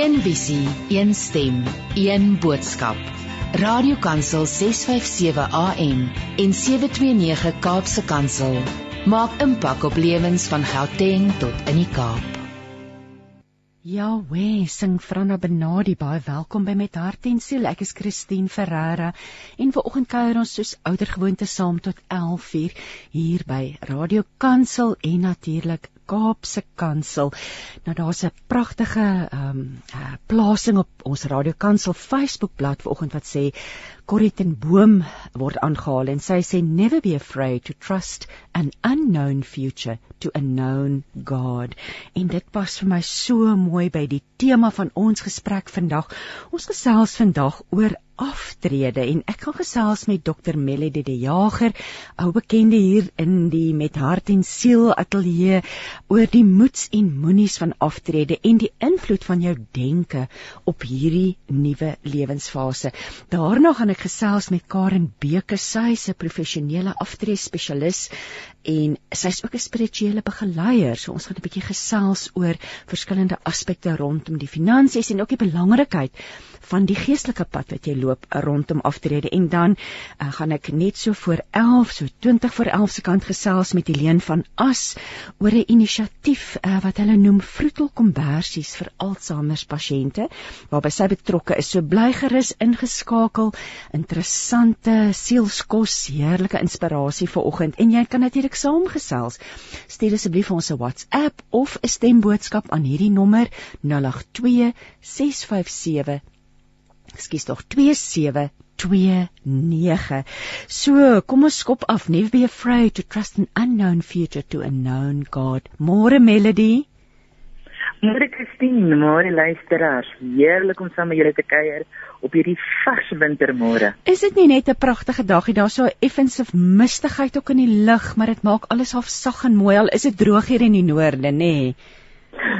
Een visie, een stem, een boodskap. Radiokansel 657 AM en 729 Kaapse Kansel maak impak op lewens van Gauteng tot in die Kaap. Ja, we sing Franna Benadi baie welkom by met hart en siel. Ek is Christine Ferreira en vanoggend kuier ons soos oudergewoonte saam tot 11:00 hier by Radio Kansel en natuurlik Kaapse Kansel. Nou daar's 'n pragtige ehm um, uh, plasing op ons Radio Kansel Facebookblad vanoggend wat sê Corrie ten Boom word aangehaal en sy sê never be afraid to trust an unknown future to a known God. En dit pas vir my so mooi by die tema van ons gesprek vandag. Ons gesels vandag oor aftrede en ek gaan gesels met Dr Melody de Jager, ou bekende hier in die met hart en siel ateljee oor die moeds en moenies van aftrede en die invloed van jou denke op hierdie nuwe lewensfase. Daarna gaan ek gesels met Karen Beke, sy is 'n professionele aftrede spesialis en sy's ook 'n spirituele begeleier. So ons gaan 'n bietjie gesels oor verskillende aspekte rondom die finansies en ook die belangrikheid van die geestelike pad wat jy loop rondom aftrede en dan uh, gaan ek net so voor 11 so 20 voor 11 se kant gesels met Helene van As oor 'n inisiatief uh, wat hulle noem Vroetel Kombersies vir Alzheimer pasiënte waarby sy betrokke is. So bly gerus ingeskakel. Interessante sielskos, heerlike inspirasie vir oggend en jy kan natuurlik saamgesels. Stuur asseblief ons 'n WhatsApp of 'n stemboodskap aan hierdie nommer 082 657 Ekskuus tog 2729. So, kom ons skop af. Never be afraid to trust an unknown future to a known God. Môre Melody. Môre Christine, môre luisteraars. Heerlik om saam met julle te kuier op hierdie vars wintermôre. Is dit nie net 'n pragtige dagie daar so effens of mistigheid ook in die lug, maar dit maak alles half sag en mooi al is dit droog hier in die noorde, nê? Nee.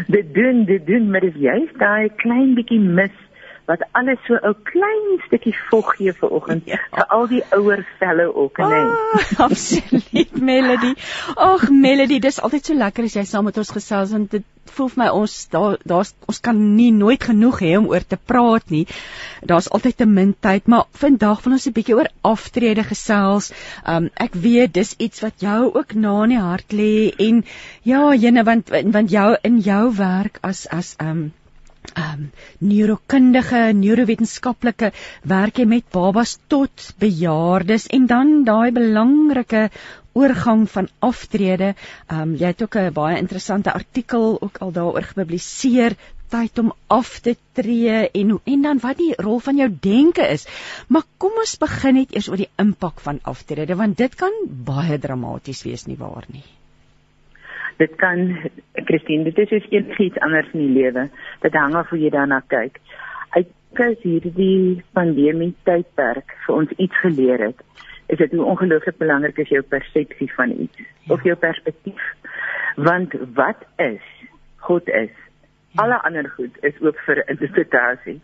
Dit doen, dit doen, maar dis juist daai klein bietjie mis wat alles so 'n klein stukkie vog gee vir oggend ja. vir al die ouer velle ook en nee. Oh, absoluut Melody. Ag Melody, dis altyd so lekker as jy saam met ons gesels want dit voel vir my ons daar daar's ons kan nie nooit genoeg hê om oor te praat nie. Daar's altyd te min tyd, maar vandag wil ons 'n bietjie oor aftrede gesels. Um ek weet dis iets wat jou ook na in die hart lê en ja, jene want want jou in jou werk as as um ehm um, neurokundige, neurowetenskaplike werk jy met babas tot bejaardes en dan daai belangrike oorgang van aftrede. Ehm um, jy het ook 'n baie interessante artikel ook al daaroor gepubliseer tyd om af te tree en en dan wat die rol van jou denke is. Maar kom ons begin net eers oor die impak van aftrede want dit kan baie dramaties wees nie waar nie dit kan Christine dit is soos iets anders in die lewe dit hang af hoe jy daarna kyk ek kyk hierdie pandemie tydperk vir ons iets geleer het is dit hoe ongelooflik belangrik is jou persepsie van iets ja. of jou perspektief want wat is God is. Alle ander goed is ook vir interpretasie.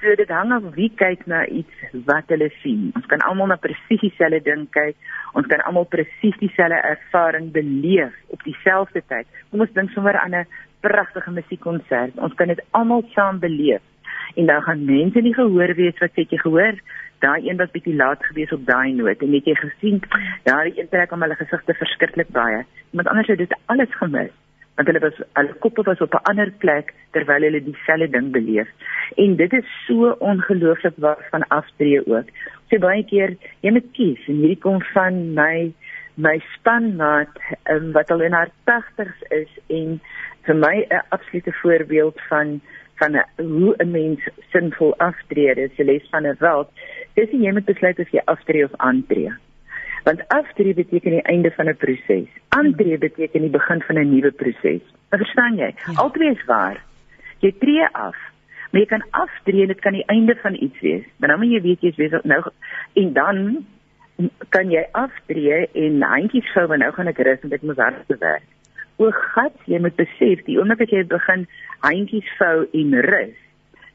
So dit hang af wie kyk na iets wat hulle sien. Ons kan almal na presies dieselfde ding kyk. Ons kan almal presies dieselfde ervaring beleef op dieselfde tyd. Kom ons dink sommer aan 'n pragtige musiekkonsert. Ons kan dit almal saam beleef. En dan gaan mense nie gehoor wees wat sê jy gehoor daai een wat bietjie laat gewees op daai noot en het jy gesien daai een trek om hulle gesigte verskriklik baie. Iemand anders het dit alles gemis want hulle was hulle koppe was op 'n ander plek terwyl hulle dieselfde ding beleef. En dit is so ongelooflik wat van aftree ook. So baie keer jy moet kies en hierdie kom van my my spanmaat um, wat al in haar 80's is en vir my 'n absolute voorbeeld van van a, hoe 'n mens sinvol aftree. Dit is 'n les van 'n wêreld. Dis jy moet besluit of jy aftree of aantree want aftree beteken die einde van 'n proses. Aantree beteken die begin van 'n nuwe proses. Verstaan jy? Ja. Albei is waar. Jy tree af, maar jy kan aftree en dit kan die einde van iets wees. Maar nou moet jy weet jy's besig nou en dan kan jy aftree en handjies vou en nou gaan ek rus en ek moet hard werk. O God, jy moet besef die oomblik as jy begin handjies vou en rus,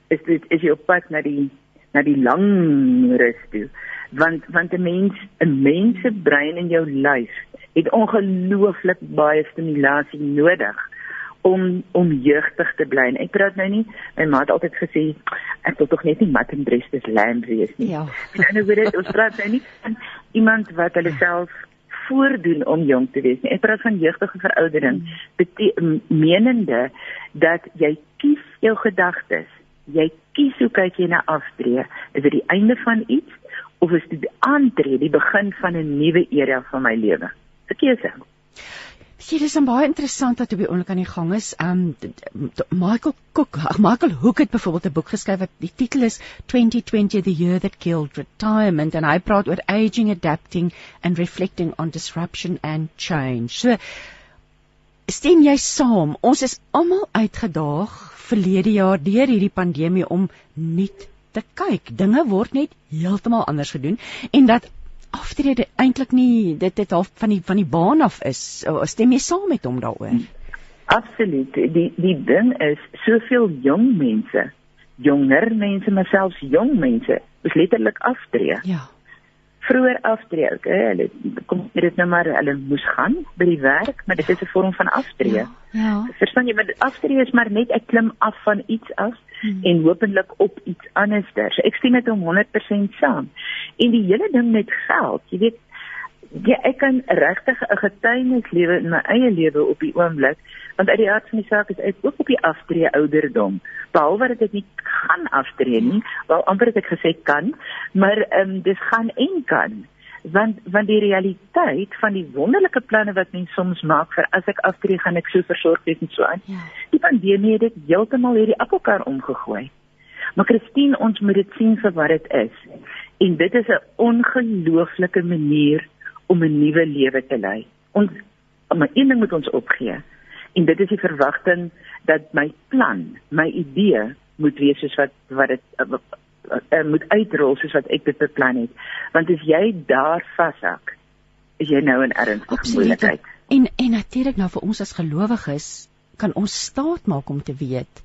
is dit is jy op pad na die na die lang rus toe want want 'n mens 'n mens se brein in jou lyf het ongelooflik baie stimulasie nodig om om jeugtig te bly. Ek praat nou nie my ma het altyd gesê ek wil tog net nie mat en dress dis lamb wees nie. Ja. En nou word ons praat nou nie van iemand wat hulle self voordoen om jong te wees nie. Ek praat van jeugtige veroudering, mm. menende dat jy kies jou gedagtes. Jy kies hoe kyk jy na aftree. Is dit die einde van iets of is dit die aantree, die begin van 'n nuwe era van my lewe? 'n Keuse. Sien, dis baie interessant dat op die oomblik aan die gang is. Um Michael Cook, Michael Hook het byvoorbeeld 'n boek geskryf wat die titel is 2020 the year that killed retirement en hy praat oor aging, adapting and reflecting on disruption and change. So stem jy saam? Ons is almal uitgedaag verlede jaar deur hierdie pandemie om nuut te kyk. Dinge word net heeltemal anders gedoen en dat aftrede eintlik nie dit het half van die van die baan af is. Stem jy saam met hom daaroor? Absoluut. Die die ding is soveel jong mense, jonger mense, maar selfs jong mense, is letterlik aftree. Ja vroeër aftree. Okay? Hulle kom dit nou maar hulle moes gaan by die werk, maar dit is 'n vorm van aftree. Ja. ja. Verstaan jy, maar aftree is maar net ek klim af van iets af hmm. en hopelik op iets anderster. So ek stem met hom 100% saam. En die hele ding met geld, jy weet Ja, ek kan regtig 'n getuienis lewe in my eie lewe op die oomblik, want uit die hart van die saak is ek ook op die aftree ouderdom. Behalwe dat ek nie gaan aftree nie, wel amper het ek gesê kan, maar ehm um, dis gaan en kan. Want want die realiteit van die wonderlike planne wat mens soms maak vir as ek aftree gaan ek so versorg wees en so aan. Ja. Die pandemie het dit heeltemal hierdie appelkar omgegooi. Maar Christine, ons moet dit sien vir wat dit is. En dit is 'n ongelooflike manier om 'n nuwe lewe te lei. Ons maar een ding moet ons opgee. En dit is die verwagting dat my plan, my idee moet wees soos wat wat dit uh, uh, moet uitrol soos wat ek dit beplan het. Want as jy daar vashak, is jy nou in ernstige moeilikheid. En en natuurlik nou vir ons as gelowiges kan ons staat maak om te weet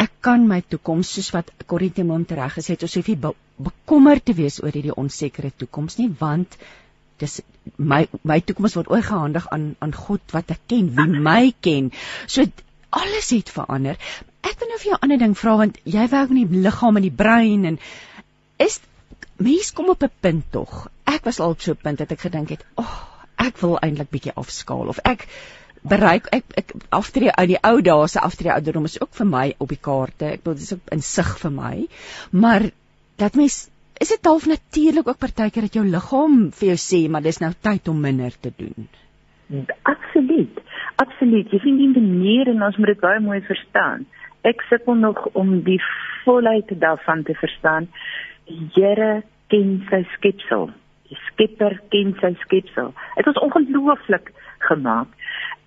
ek kan my toekoms soos wat Corrie te Mont reg gesê het, ons hoef nie bekommerd te wees oor hierdie onsekere toekoms nie, want dis my my toekoms word oorgehandig aan aan God wat ek ken, wie my ken. So alles het verander. Ek wil nou vir jou 'n ander ding vra want jy werk met die liggaam en die brein en is mens kom op 'n punt tog. Ek was al op so 'n punt dat ek gedink het, "Ag, oh, ek wil eintlik bietjie afskaal of ek bereik ek ek aftree uit die ou dae se aftree ouderdom is ook vir my op die kaarte. Ek bedoel dis ook insig vir my. Maar dat mens is dit half natuurlik ook partykeer dat jou liggaam vir jou sê maar dis nou tyd om minder te doen. Absoluut. Absoluut. Jy sien die manier en ons moet dit baie mooi verstaan. Ek sukkel nog om die volheid daarvan te verstaan. Die Here ken sy skepsel. Die Skepper ken sy skepsel. Dit is ongelooflik gemaak.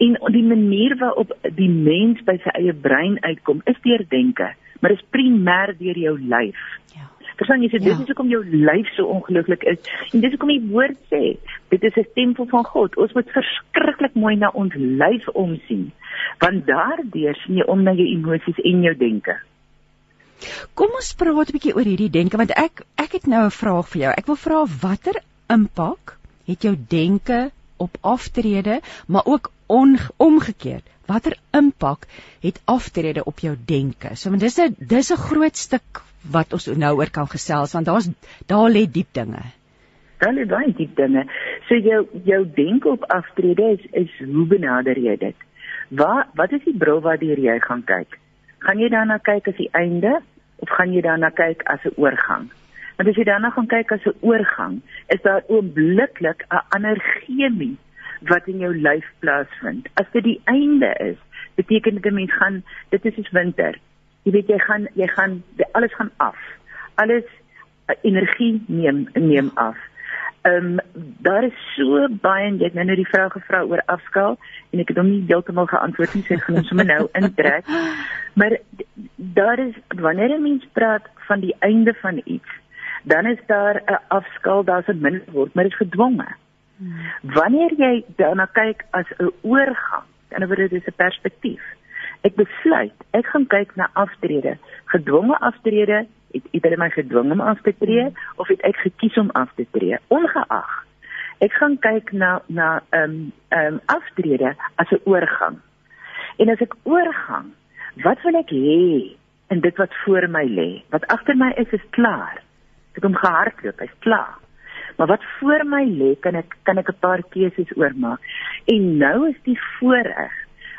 En die manier waarop die mens by sy eie brein uitkom, is deur denke, maar dit is primêr deur jou lyf. Ja. Verstaan jy, so, dit ja. is hoekom jou lyf so ongelooflik is. En dis hoekom die woord sê, dit is 'n tempel van God. Ons moet verskriklik mooi na ons lyf omsien, want daardeur sien jy om na jou emosies en jou denke. Kom ons praat 'n bietjie oor hierdie denke want ek ek het nou 'n vraag vir jou. Ek wil vra watter impak het jou denke op aftrede, maar ook on, omgekeerd. Watter impak het aftrede op jou denke? So want dis 'n dis 'n groot stuk wat ons nou oor kan gesels want daar's daar lê diep dinge. Daar lê baie diep dinge. So jou jou denke op aftrede is is hoe benader jy dit? Wat wat is die bril waardeur jy gaan kyk? Gaan jy daarna kyk as die einde of gaan jy daarna kyk as 'n oorgang? Want as jy daarna gaan kyk as 'n oorgang, is daar oombliklik 'n ander chemie wat in jou lyf plaasvind. As dit die einde is, beteken dit 'n mens gaan dit is soos winter jy weet jy gaan jy gaan alles gaan af. Alles uh, energie neem neem af. Ehm um, daar is so baie en jy het nou net die vrou gevra oor afskaal en ek het hom nie heeltemal geantwoord nie, sê gaan hom sommer nou intrek. Maar daar is wanneer 'n mens praat van die einde van iets, dan is daar 'n afskaal, daar's 'n minder word, maar dit is gedwonge. Hmm. Wanneer jy daarna kyk as 'n oorgang, dan word dit 'n perspektief ek besluit ek gaan kyk na aftrede gedwonge aftrede het het hulle my gedwing om af te tree hmm. of het ek gekies om af te tree ongeag ek gaan kyk na na ehm um, ehm um, aftrede as 'n oorgang En as ek oorgang, wat wil ek hê in dit wat voor my lê? Wat agter my is is klaar. Ek het hom gehardloop, hy's klaar. Maar wat voor my lê, kan ek kan ek 'n paar keuses oormaak. En nou is die voorreg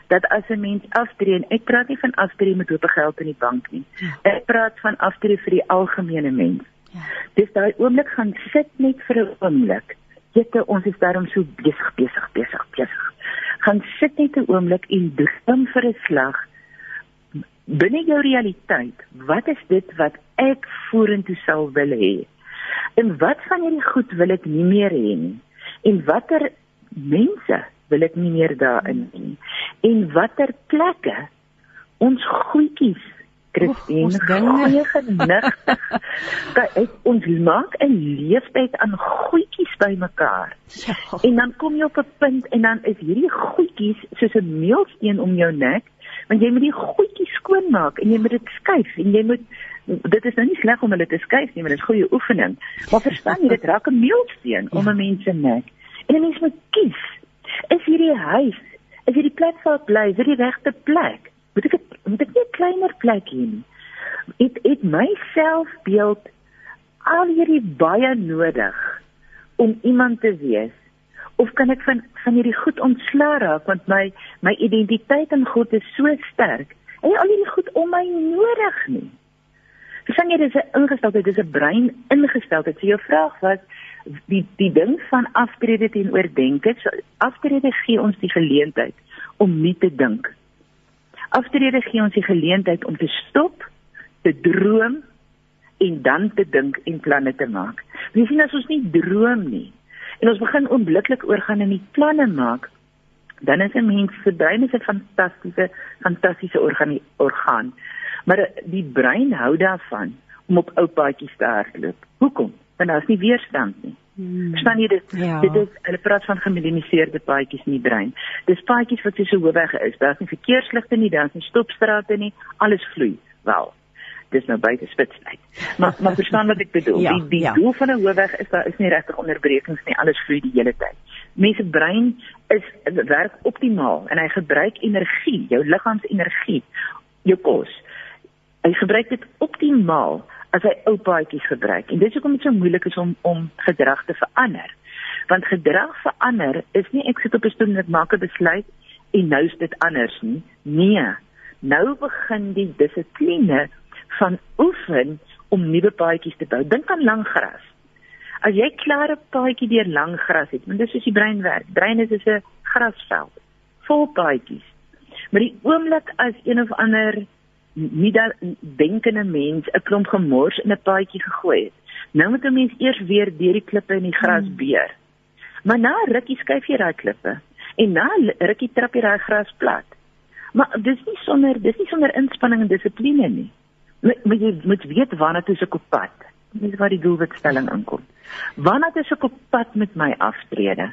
dat as 'n mens aftree en ek praat nie van aftree met hoop geld in die bank nie. Ja. Ek praat van aftree vir die algemene mens. Ja. Dis daai oomblik gaan sit net vir 'n oomblik. Jette ons is daarom so besig besig besig besig. Gaan sit net 'n oomblik en droom vir 'n slag binne jou realiteit. Wat is dit wat ek vorentoe sal wil hê? En wat van hierdie goed wil ek nie meer hê nie? En watter mense wil ek nie meer daarin nie. En watter plekke ons goedjies Christine ons dinge genig. Kyk, ons maak 'n leeftyd aan goedjies bymekaar. Ja. En dan kom jy op 'n punt en dan is hierdie goedjies soos 'n meelsteen om jou nek, want jy moet die goedjies skoonmaak en jy moet dit skuif en jy moet dit is nou nie sleg om hulle te skuif nie, maar dit is goeie oefening. Maar verstaan jy, dit raak 'n meelsteen ja. om 'n mens se nek. En 'n mens moet kies is hierdie huis, is hierdie plek waar ek bly, is dit die regte plek? Moet ek moet ek nie 'n kleiner plek hê nie? Het het my selfbeeld al hierdie baie nodig om iemand te wees? Of kan ek van van hierdie goed ontslaa raak want my my identiteit in God is so sterk. En al hierdie goed om my nodig nie. Verstaan jy dis 'n ingesteldheid, dis 'n brein ingesteldheid. So jou vraag was die die ding van aftrede teenoor denke, so, aftrede gee ons die geleentheid om nie te dink. Aftrede gee ons die geleentheid om te stop, te droom en dan te dink en planne te maak. Jy sien as ons nie droom nie en ons begin onmiddellik oorgaan in die planne maak, dan is 'n mens se brein is 'n fantastiese fantastiese orgaan. Maar die brein hou daarvan om op ou paadjies te hardloop. Hoekom? want daar's nie weerstand nie. Hmm. Verstaan jy dit? Ja. Dit is hulle praat van gemediniseerde paadjies in die brein. Dis paadjies wat so hoofweg is. Daar's nie verkeersligte nie, daar's nie stopstrate nie. Alles vloei. Wel. Dis nou buite spitstyd. Maar maar verstaan wat ek bedoel? ja, die die ja. doel van 'n hoofweg is daar is nie regtig onderbrekings nie. Alles vloei die hele tyd. Mense brein is werk optimaal en hy gebruik energie, jou liggaamsenergie, jou kos. Hy gebruik dit optimaal as hy ou paadjies gebruik. En dis hoekom dit so moeilik is om om gedrag te verander. Want gedrag verander is nie ek sit op 'n stoel en ek maak 'n besluit en nou is dit anders nie. Nee. Nou begin die dissipline van oefen om nuwe paadjies te bou. Dink aan lang gras. As jy klaar 'n paadjie deur lang gras het, want dis soos die brein werk. Brein is soos 'n grasveld vol paadjies. Maar die oomblik as een of ander nie dat denkende mens 'n klomp gemors in 'n paadjie gegooi het. Nou moet 'n mens eers weer deur die klippe in die gras hmm. beer. Maar na rukkie skuif jy daai klippe en na rukkie trap jy daai gras plat. Maar dis nie sonder dis nie sonder inspanning en dissipline nie. Maar jy moet weet waarna toe se koppad. Dis waar die doelwitstelling inkom. Waarna toe se koppad met my aftrede?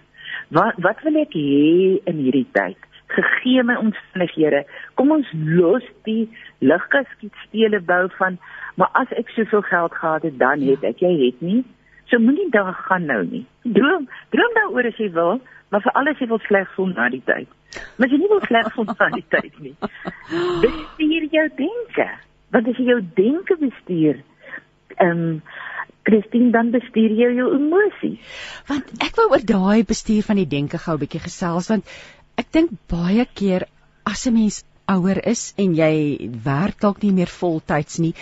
Wat wat wil ek hê in hierdie tyd? gegee my omstandighede. Kom ons los die ligkaskietstele bou van maar as ek soveel geld gehad het dan het ek jy het nie. So moenie daar gaan nou nie. Droom, droom daaroor as jy wil, maar vir alles jy wil sleg voel na die tyd. Maar jy nie wil sleg voel na die tyd nie. Bestuur jou denke. Want as jy jou denke bestuur, ehm um, Christine dan bestuur jy jou emosies. Want ek wou oor daai bestuur van die denke gou 'n bietjie gesels want Ek dink baie keer as 'n mens ouer is en jy werk dalk nie meer voltyds nie,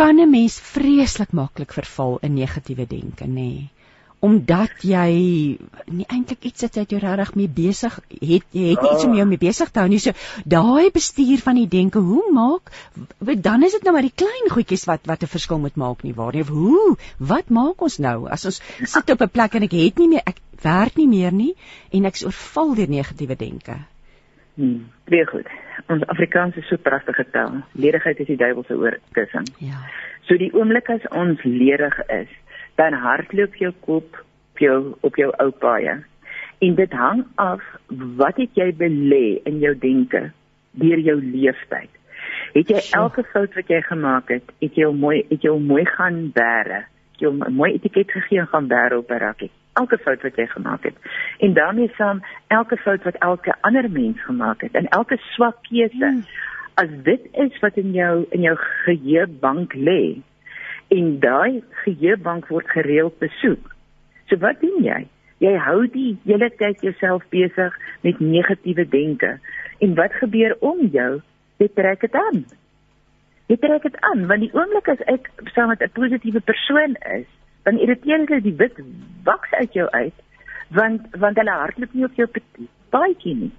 kan 'n mens vreeslik maklik verval in negatiewe denke, nê. Omdat jy nie eintlik iets het wat jy regtig mee besig het, jy het nie iets om jou mee besig te hou nie. So daai bestuur van die denke, hoe maak dan is dit nou maar die klein goedjies wat wat 'n verskil moet maak nie waar nie. Of hoe? Wat maak ons nou as ons sit op 'n plek en ek het nie meer ek werk nie meer nie en ek's oorval deur negatiewe denke. Hmm, baie goed. Ons Afrikaans is so pragtige taal. Ledigheid is die duiwel se oorkussing. Ja. So die oomblik as ons ledig is, dan hardloop jou kop op jou op jou ou paaie. En dit hang af wat het jy belê in jou denke deur jou leeftyd. Het jy elke fout wat jy gemaak het, het jy mooi het jy mooi gaan bære. Jy 'n mooi etiket gegee gaan bære op 'n rakkie elke fout wat jy gemaak het. En daarmee saam elke fout wat elke ander mens gemaak het en elke swak keuse. Hmm. As dit is wat in jou in jou geheuebank lê en daai geheuebank word gereeld besoek. So wat doen jy? Jy hou die hele tyd jouself besig met negatiewe denke. En wat gebeur om jou? Jy trek dit aan. Jy trek dit aan want die oomblik as ek saam met 'n positiewe persoon is, dan irriteer dit die wit waks uit jou uit want want hulle hardloop nie op jou paadjie nie.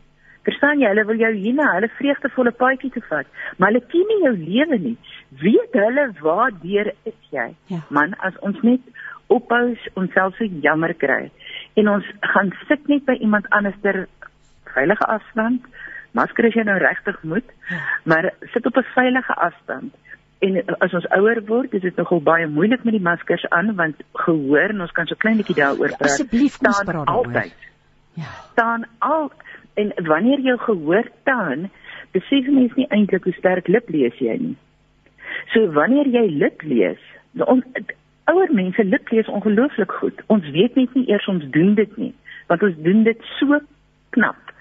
Verstaan jy, hulle wil jou hier na hulle vreugdevolle paadjie toe vat, maar hulle ken nie jou lewe nie. Weet hulle waar deur is jy? Ja. Man, as ons net ophou onsself so jammer kry en ons gaan sit net by iemand anderster veilige afstand masker as jy nou regtig moet maar sit op 'n veilige afstand en as ons ouer word is dit nogal baie moeilik met die maskers aan want gehoor en ons kan so klein bietjie daaroor praat asseblief kom ons praat altyd ja staan al en wanneer jy gehoor staan besef mens nie eintlik hoe sterk lip lees jy nie so wanneer jy lip lees nou, ouer mense lip lees ongelooflik goed. Ons weet net nie eers ons doen dit nie, want ons doen dit so knap.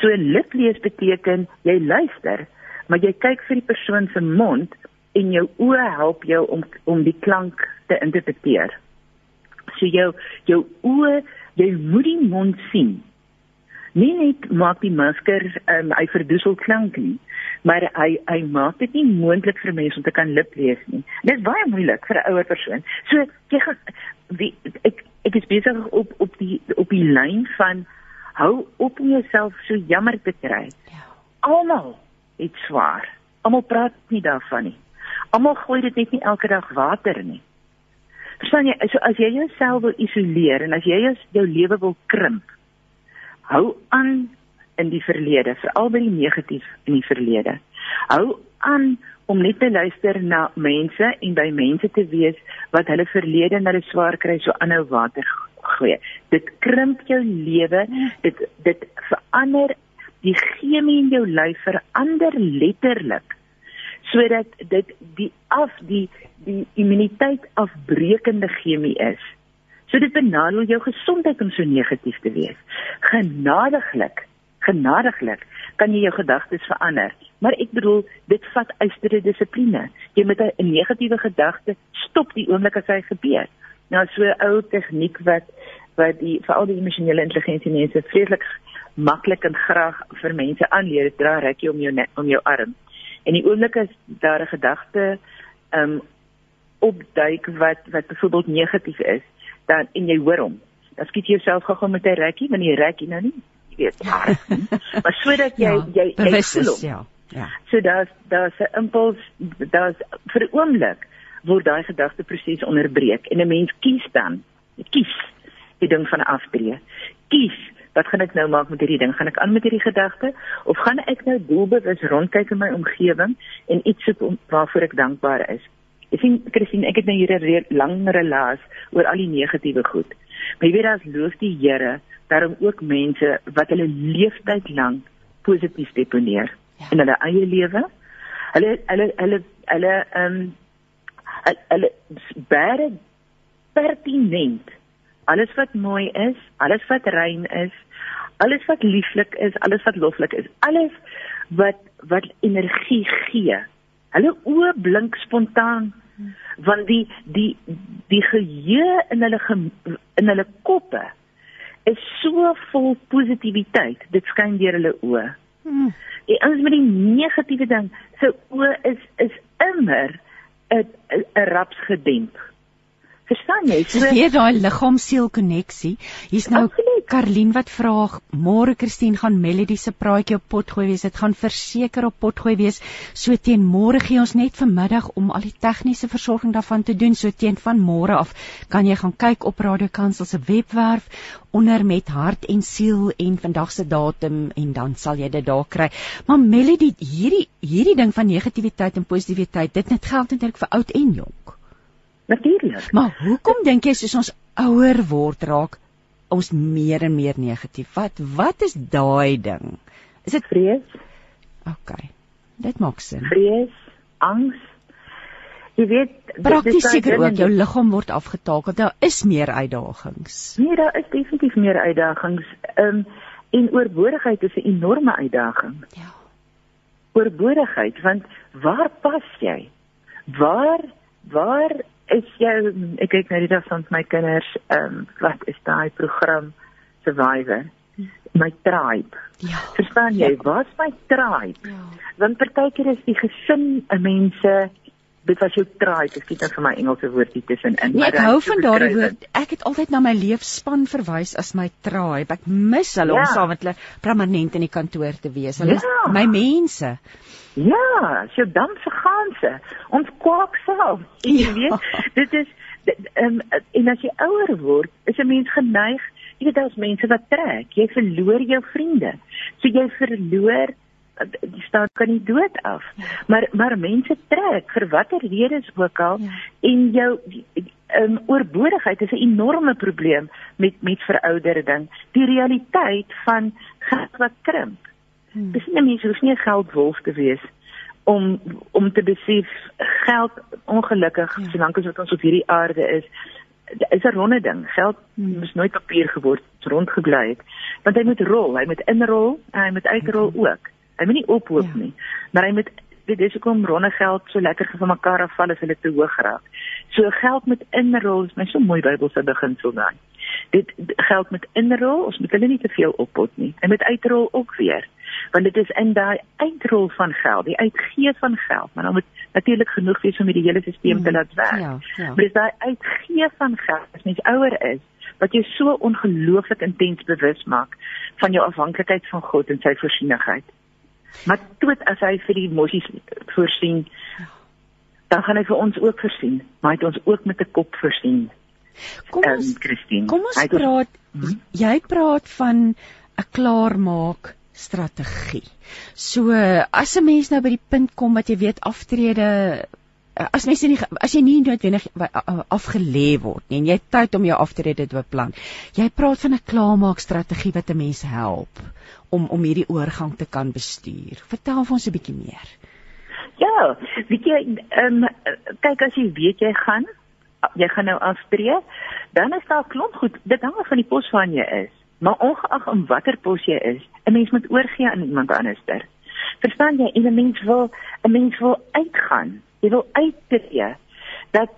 So lip lees beteken jy luister, maar jy kyk vir die persoon se mond en jou oë help jou om om die klank te interpreteer. So jou jou oë, jy moet die mond sien. Nie net maak die masker um, hy verdoesel klank nie, maar hy hy maak dit nie moontlik vir mense om te kan lip lees nie. Dit is baie moeilik vir 'n ouer persoon. So jy gaan die ek ek is besig op op die op die lyn van hou op om jouself so jammer te kry. Ja. Almal het swaar. Almal praat nie daarvan nie. Almal gooi dit net nie elke dag water nie. Verstaan jy, so as jy jouself wil isoleer en as jy jou, jou lewe wil krimp, hou aan in die verlede, veral by die negatief in die verlede. Hou aan om net te luister na mense en by mense te wees wat hulle verlede en hulle swaar kry so aanhou water gooi. Dit krimp jou lewe, dit dit verander die chemie in jou lyf verander letterlik sodat dit die af die die immuniteit afbreekende chemie is. So dit benadeel jou gesondheid om so negatief te wees. Genadiglik genadiglik kan jy jou gedagtes verander. Maar ek bedoel, dit vat uitstere dissipline. Jy moet 'n negatiewe gedagte stop die oomblik as hy gebeur. Nou so 'n ou tegniek wat wat die vir al die emosionele intelligensie mense vreeslik maklik en graag vir mense aanleer, dra rekkie om jou net, om jou arm. En die oomblik as daar 'n gedagte um opduik wat wat byvoorbeeld negatief is, dan en jy hoor hom, dan skiet jy jouself gou-gou met 'n rekkie, want die rekkie nou nie weet hard nie. maar sodat jy ja, jy jy voel. Ja. Ja. So daar's daar's 'n impuls, daar's vir 'n oomblik word daai gedagteproses onderbreek en 'n mens kies dan, kies die ding van afdree. Kies Wat gaan ek nou maak met hierdie ding? Gaan ek aan met hierdie gedagte of gaan ek nou doelbewus rondkyk in my omgewing en iets soek om waarvoor ek dankbaar is? Ek sien Christine, ek het nou hier 'n lang relaas oor al die negatiewe goed. Maar jy weet daar's loof die Here daarom ook mense wat hulle leeftyd lank positief deponeer ja. in hulle eie lewe. Hulle hulle hulle hulle ehm um, hulle baie pertinent. Alles wat mooi is, alles wat rein is, alles wat lieflik is, alles wat loflik is, alles wat wat energie gee. Hulle oë blink spontaan want die die die geheue in hulle in hulle koppe is so vol positiwiteit. Dit skyn deur hulle oë. Hmm. Die ons met die negatiewe ding, sy oë is is immer 'n 'n raps gedemp. Verstaan jy? So jy daai liggaam-siel koneksie. Hier's nou Karlien wat vra, "Môre Christine gaan Melody se praatjie op potgooi wees. Dit gaan verseker op potgooi wees. So teen môre gee ons net vanmiddag om al die tegniese versorging daarvan te doen. So teen van môre af kan jy gaan kyk op Radio Kansel se webwerf onder met hart en siel en vandag se datum en dan sal jy dit daar kry. Maar Melody, hierdie hierdie ding van negativiteit en positiwiteit, dit net geld eintlik vir oud en jonk. Natuurlik. Maar hoekom dink jy soos ons ouer word raak ons meer en meer negatief? Wat wat is daai ding? Is dit vrees? OK. Dit maak sin. Vrees, angs. Jy weet, prakties seker ook jou liggaam word afgetakel. Daar is meer uitdagings. Nee, daar is definitief meer uitdagings. Ehm um, en oorbodigheid is 'n enorme uitdaging. Ja. Oorbodigheid, want waar pas jy? Waar waar is jy ek kyk nou die dag van my kinders, ehm um, wat is daai program Survivor? My tribe. Ja. Verstaan jy? Ja. Waar's my tribe? Ja. Want partykeer is die gesin 'n mense dit was jou tribe, ek skiet net vir my Engelse woordjie tussenin. Nee, ek hou van daardie woord. Ek het altyd na my leefspan verwys as my tribe. Ek mis hulle ja. om saam met hulle permanent in die kantoor te wees. Hulle ja. is my mense. Ja, so dan se ganse. Ons kwak self. Jy ja. weet, dit is ehm um, en as jy ouer word, is 'n mens geneig, jy weet daar's mense wat trek. Jy verloor jou vriende. So jy verloor die staat kan nie dood af. Ja. Maar maar mense trek vir watter redes ook al ja. en jou um, oorbodigheid is 'n enorme probleem met met veroudering. Die realiteit van geld wat krimp. Hmm. Dis nie mense hoef nie geldwolf te wees om om te besef geld ongelukkig ja. solank as wat ons op hierdie aarde is is 'n ronde ding. Geld hmm. moes nooit papier geword rondgebly het. Want hy moet rol, hy moet inrol en hy moet uitrol okay. ook. Hy moet nie ophoop ja. nie. Maar hy moet weet dis hoekom ronde geld so lekker van mekaar afval as hulle te hoog raak. So geld met inrol is my so mooi Bybelse beginsel daai. Dit geld met inrol, ons moet hulle nie te veel oppot nie. Hy moet uitrol ook weer. Want dit is in daai uitrol van geld, die uitgee van geld, maar dan moet natuurlik genoeg wees om die hele stelsel te mm, laat werk. Ja, ja. Maar dis daai uitgee van geld as mens ouer is wat jou so ongelooflik intens bewus maak van jou afhanklikheid van God en sy voorsienigheid. Maar tot as hy vir die mossies voorsien, dan gaan hy vir ons ook voorsien, maar hy het ons ook met 'n kop voorsien. Kom ons, um, Christine. Kom ons praat ons, hmm? jy praat van 'n klaarmaak strategie. So as 'n mens nou by die punt kom wat jy weet aftrede as mens nie as jy nie noodwendig afgelê word nie en jy tyd om jou aftrede te beplan. Jy praat van 'n klaarmaak strategie wat 'n mens help om om hierdie oorgang te kan bestuur. Vertel ons 'n bietjie meer. Ja, weet jy, ehm um, kyk as jy weet jy gaan jy gaan nou aftree, dan is daar klop goed. Dit hang af van die pos waarna jy is. Maar ongeag om watter pos jy is, 'n mens moet oorgee aan iemand anderster. Verstaan jy? 'n Mens wil 'n mens wil uitgaan. Jy wil uittree dat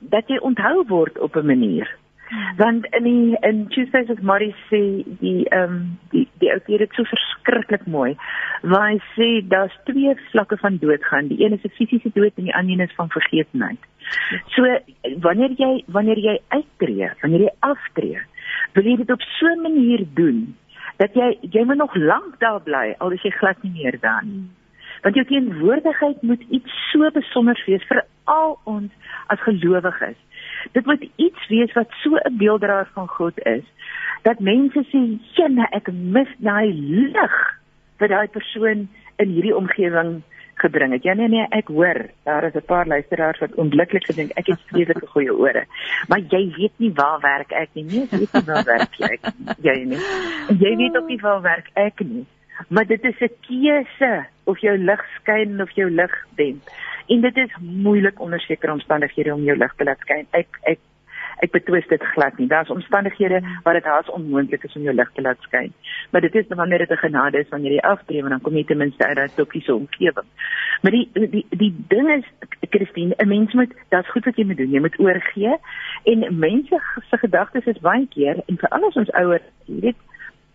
dat jy onthou word op 'n manier. Hmm. want in die in Tuesdays of Mary sê die ehm um, die die ou hier dit so verskriklik mooi waar hy sê daar's twee vlakke van doodgaan die een is 'n fisiese dood en die ander is van vergeetheid so wanneer jy wanneer jy uittreë wanneer jy aftree wil jy dit op so 'n manier doen dat jy jy moet nog lank daar bly al is jy glad nie meer daar nie hmm. Want jou teenwoordigheid moet iets so besonder wees vir al ons as gelowiges dit moet iets wees wat so 'n beelddraer van God is dat mense sê, "Jenne, ek mis daai lig wat daai persoon in hierdie omgewing gebring het." Ja nee nee, ek hoor, daar is 'n paar luisteraars wat ongelukkig gedink ek het vreeslike goeie ore. Maar jy weet nie waar werk ek nie. Nee, jy weet nie waar werk jy jy nie. Jy weet ook nie waar werk ek nie. Maar dit is 'n keuse of jou lig skyn of jou lig demp en dit is moeilik onder sekere omstandighede om jou lig te laat skyn. Ek ek ek betwis dit glad nie. Daar's omstandighede waar dit haas onmoontlik is om jou lig te laat skyn. Maar dit is wanneer dit 'n genade is wanneer jy aftree en dan kom jy ten minste uit daai toksiese omgewing. Maar die die die ding is Christine, 'n mens moet dat's goed wat jy moet doen. Jy moet oorgee en mense se gedagtes is baie keer en veral as ons ouer, jy weet,